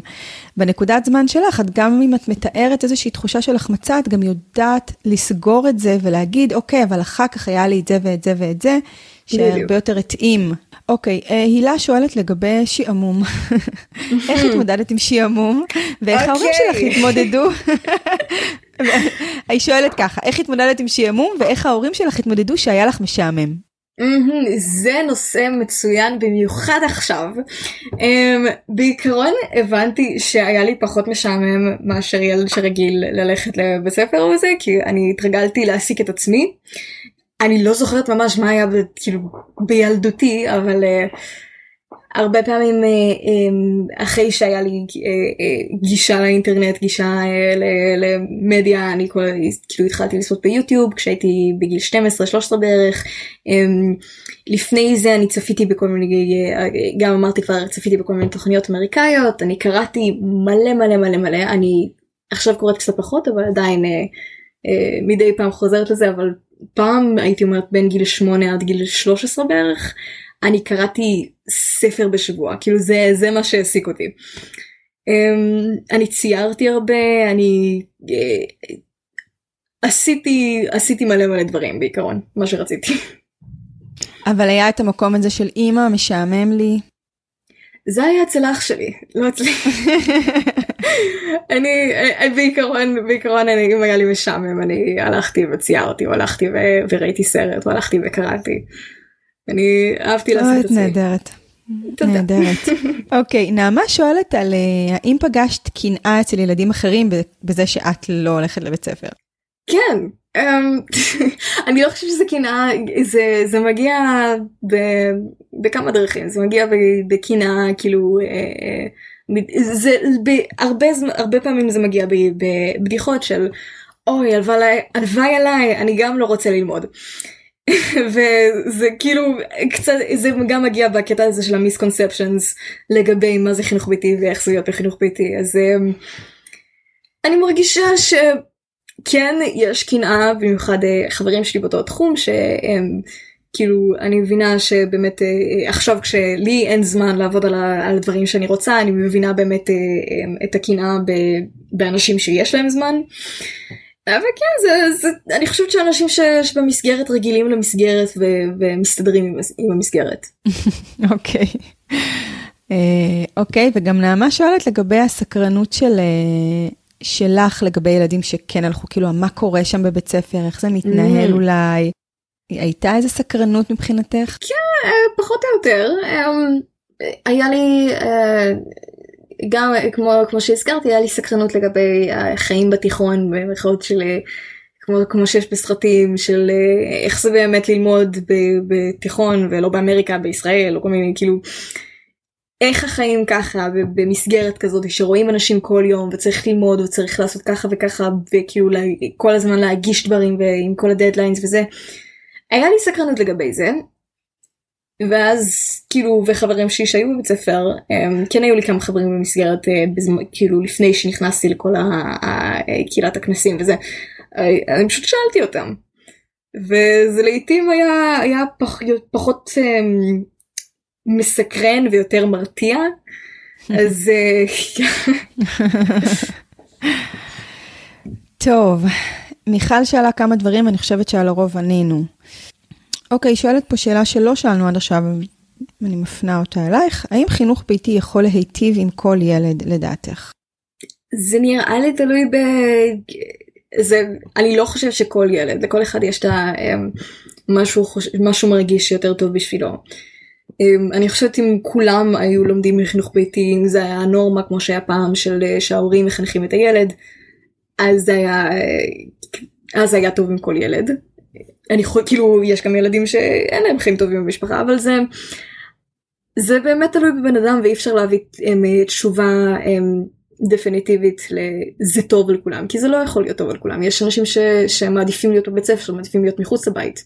בנקודת זמן שלך, את גם אם את מתארת איזושהי תחושה של החמצה, את גם יודעת לסגור את זה ולהגיד, אוקיי, אבל אחר כך היה לי את זה ואת זה ואת זה, שהרבה יותר התאים. אוקיי, אה, הילה שואלת לגבי שעמום. איך התמודדת עם שעמום, ואיך ההורים שלך אוקיי. התמודדו? היא שואלת ככה, איך התמודדת עם שעמום, ואיך ההורים שלך התמודדו שהיה לך משעמם? זה נושא מצוין במיוחד עכשיו. Um, בעיקרון הבנתי שהיה לי פחות משעמם מאשר ילד שרגיל ללכת לבית ספר וזה כי אני התרגלתי להעסיק את עצמי. אני לא זוכרת ממש מה היה כאילו בילדותי אבל uh, הרבה פעמים אה, אה, אחרי שהיה לי אה, גישה לאינטרנט, גישה למדיה, אני כאילו התחלתי לצפות ביוטיוב כשהייתי בגיל 12-13 בערך. לפני זה אני צפיתי בכל מיני, גם אמרתי כבר, צפיתי בכל מיני תוכניות אמריקאיות, אני קראתי מלא מלא מלא מלא, אני עכשיו קוראת קצת פחות אבל עדיין מדי פעם חוזרת לזה, אבל פעם הייתי אומרת בין גיל 8 עד גיל 13 בערך. אני קראתי ספר בשבוע, כאילו זה, זה מה שהעסיק אותי. Um, אני ציירתי הרבה, אני uh, עשיתי, עשיתי מלא מלא דברים בעיקרון, מה שרציתי. אבל היה את המקום הזה של אימא, משעמם לי. זה היה אצל אח שלי, לא אצלי. אני אה, בעיקרון, בעיקרון אני, אם היה לי משעמם אני הלכתי וציירתי, או הלכתי ו- וראיתי סרט, או הלכתי וקראתי. אני אהבתי לעשות את זה. נהדרת. נהדרת. אוקיי, נעמה שואלת על אה, האם פגשת קנאה אצל ילדים אחרים בזה שאת לא הולכת לבית ספר? כן, אמ, אני לא חושבת שזה קנאה, זה, זה מגיע ב, בכמה דרכים, זה מגיע בקנאה כאילו, אה, זה, בהרבה, הרבה פעמים זה מגיע בבדיחות של אוי הלוואי עליי, אני גם לא רוצה ללמוד. וזה כאילו קצת זה גם מגיע בקטע הזה של המיסקונספצ'נס לגבי מה זה חינוך ביתי ואיך זה להיות בחינוך ביתי אז אמ, אני מרגישה שכן יש קנאה במיוחד אה, חברים שלי באותו תחום שהם כאילו אני מבינה שבאמת אה, עכשיו כשלי אין זמן לעבוד על, הדברים שאני רוצה אני מבינה באמת אה, את הקנאה באנשים שיש להם זמן. אבל כן זה, זה אני חושבת שאנשים ש, שבמסגרת רגילים למסגרת ו, ומסתדרים עם, עם המסגרת. אוקיי. אה, אוקיי וגם נעמה שואלת לגבי הסקרנות של אה, שלך לגבי ילדים שכן הלכו כאילו מה קורה שם בבית ספר איך זה מתנהל mm. אולי. הייתה איזה סקרנות מבחינתך? כן אה, פחות או יותר היה לי גם כמו כמו שהזכרתי היה לי סקרנות לגבי החיים בתיכון במרכאות של כמו כמו שיש בסרטים של איך זה באמת ללמוד בתיכון ולא באמריקה בישראל או כל מיני כאילו. איך החיים ככה במסגרת כזאת שרואים אנשים כל יום וצריך ללמוד וצריך לעשות ככה וככה וכאילו כל הזמן להגיש דברים ועם כל הדדליינס וזה. היה לי סקרנות לגבי זה ואז כאילו וחברים שלי שהיו בבית ספר כן היו לי כמה חברים במסגרת אה, בזמן, כאילו לפני שנכנסתי לכל קהילת הכנסים וזה אה, אני פשוט שאלתי אותם. וזה לעיתים היה היה פח, פחות הם, מסקרן ויותר מרתיע. אז אה, טוב מיכל שאלה כמה דברים אני חושבת שעל הרוב ענינו. אוקיי, שואלת פה שאלה שלא שאלנו עד עכשיו, אני מפנה אותה אלייך. האם חינוך ביתי יכול להיטיב עם כל ילד לדעתך? זה נראה לי תלוי ב... זה אני לא חושבת שכל ילד לכל אחד יש את המשהו משהו מרגיש יותר טוב בשבילו. אני חושבת אם כולם היו לומדים מחינוך ביתי אם זה היה נורמה כמו שהיה פעם של שההורים מחנכים את הילד אז זה היה אז זה היה טוב עם כל ילד. אני חושבת כאילו יש גם ילדים שאין להם חיים טובים במשפחה אבל זה זה באמת תלוי בבן אדם ואי אפשר להביא תשובה דפיניטיבית לזה טוב לכולם כי זה לא יכול להיות טוב לכולם. יש אנשים ש, שמעדיפים להיות בבית ספר מעדיפים להיות מחוץ לבית.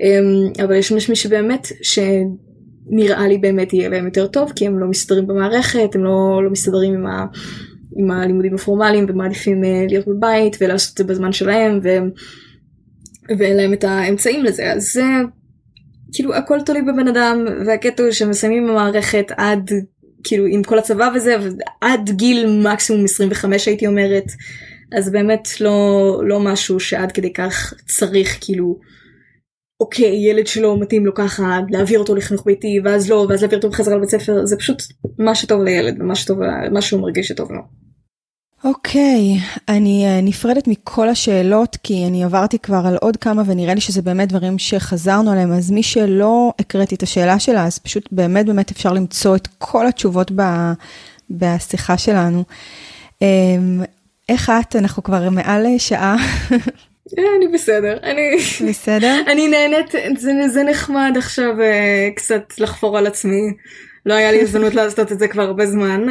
אמ, אבל יש אנשים שבאמת שנראה לי באמת יהיה להם יותר טוב כי הם לא מסתדרים במערכת הם לא, לא מסתדרים עם, ה, עם הלימודים הפורמליים ומעדיפים אה, להיות בבית ולעשות את זה בזמן שלהם ו, ואין להם את האמצעים לזה. אז זה כאילו הכל תלוי בבן אדם והקטע הוא שמסיימים במערכת עד כאילו עם כל הצבא וזה עד גיל מקסימום 25 הייתי אומרת. אז באמת לא לא משהו שעד כדי כך צריך כאילו אוקיי ילד שלא מתאים לו ככה להעביר אותו לחינוך ביתי ואז לא ואז להעביר אותו בחזרה לבית ספר. זה פשוט מה שטוב לילד ומה שטוב מה שהוא מרגיש שטוב לו. אוקיי, okay, אני uh, נפרדת מכל השאלות כי אני עברתי כבר על עוד כמה ונראה לי שזה באמת דברים שחזרנו עליהם, אז מי שלא הקראתי את השאלה שלה, אז פשוט באמת באמת אפשר למצוא את כל התשובות ב, בשיחה שלנו. Um, איך את? אנחנו כבר מעל שעה. אה, אני בסדר, אני בסדר? אני נהנית, זה, זה נחמד עכשיו uh, קצת לחפור על עצמי, לא היה לי הזדמנות לעשות את זה כבר הרבה זמן.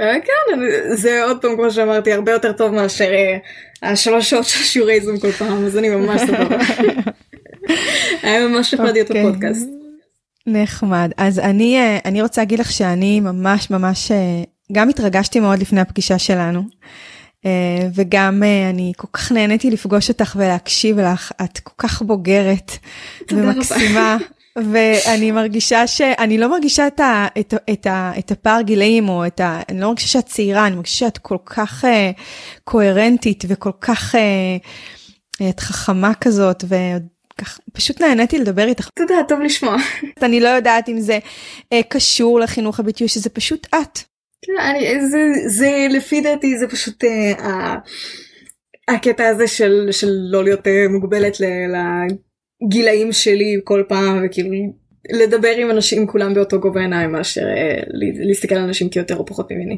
אה, כן, זה עוד פעם כמו שאמרתי הרבה יותר טוב מאשר אה, השלוש שעות של שיעורי זום כל פעם אז אני ממש סבבה. היה ממש נחמד להיות אוקיי. בפודקאסט. נחמד אז אני אה, אני רוצה להגיד לך שאני ממש ממש גם התרגשתי מאוד לפני הפגישה שלנו. וגם אני כל כך נהניתי לפגוש אותך ולהקשיב לך את כל כך בוגרת ומקסימה ואני מרגישה שאני לא מרגישה את, ה, את, את, ה, את הפער גילאים, או את ה... אני לא מרגישה שאת צעירה, אני מרגישה שאת כל כך uh, קוהרנטית וכל כך... Uh, את חכמה כזאת, ופשוט נהניתי לדבר איתך. תודה, טוב לשמוע. אני לא יודעת אם זה uh, קשור לחינוך הביטוי, שזה פשוט את. כן, אני, זה, זה לפי דעתי זה פשוט uh, הקטע הזה של, של לא להיות uh, מוגבלת ל... ל הגילאים שלי כל פעם וכאילו לדבר עם אנשים כולם באותו גובה עיניים מאשר אה, להסתכל על אנשים כיותר או פחות ממני.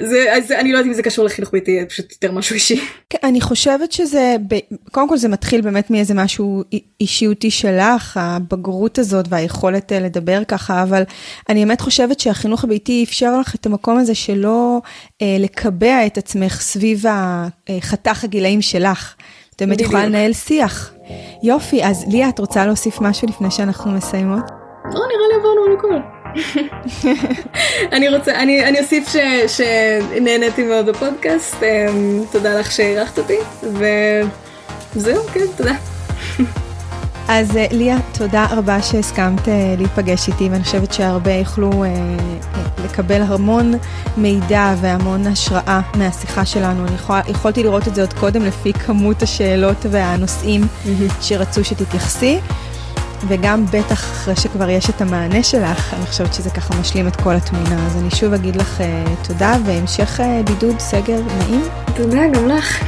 זה, אז אני לא יודעת אם זה קשור לחינוך ביתי, פשוט יותר משהו אישי. כן, אני חושבת שזה, קודם כל זה מתחיל באמת מאיזה משהו אישיותי שלך, הבגרות הזאת והיכולת אה, לדבר ככה, אבל אני באמת חושבת שהחינוך הביתי אפשר לך את המקום הזה שלא אה, לקבע את עצמך סביב החתך הגילאים שלך. את באמת יכולה לנהל שיח. יופי, אז ליה, את רוצה להוסיף משהו לפני שאנחנו מסיימות? לא, נראה לי עברנו על הכל. אני רוצה, אני, אני אוסיף ש, שנהניתי מאוד בפודקאסט, אמ, תודה לך שאירחת אותי, וזהו, כן, תודה. אז אה, ליה, תודה רבה שהסכמת אה, להיפגש איתי, ואני חושבת שהרבה יוכלו אה, לקבל המון מידע והמון השראה מהשיחה שלנו. אני יכול, יכולתי לראות את זה עוד קודם לפי כמות השאלות והנושאים שרצו שתתייחסי. וגם בטח אחרי שכבר יש את המענה שלך, אני חושבת שזה ככה משלים את כל התמונה. אז אני שוב אגיד לך uh, תודה והמשך uh, בידוד, סגר נעים. תודה, גם לך.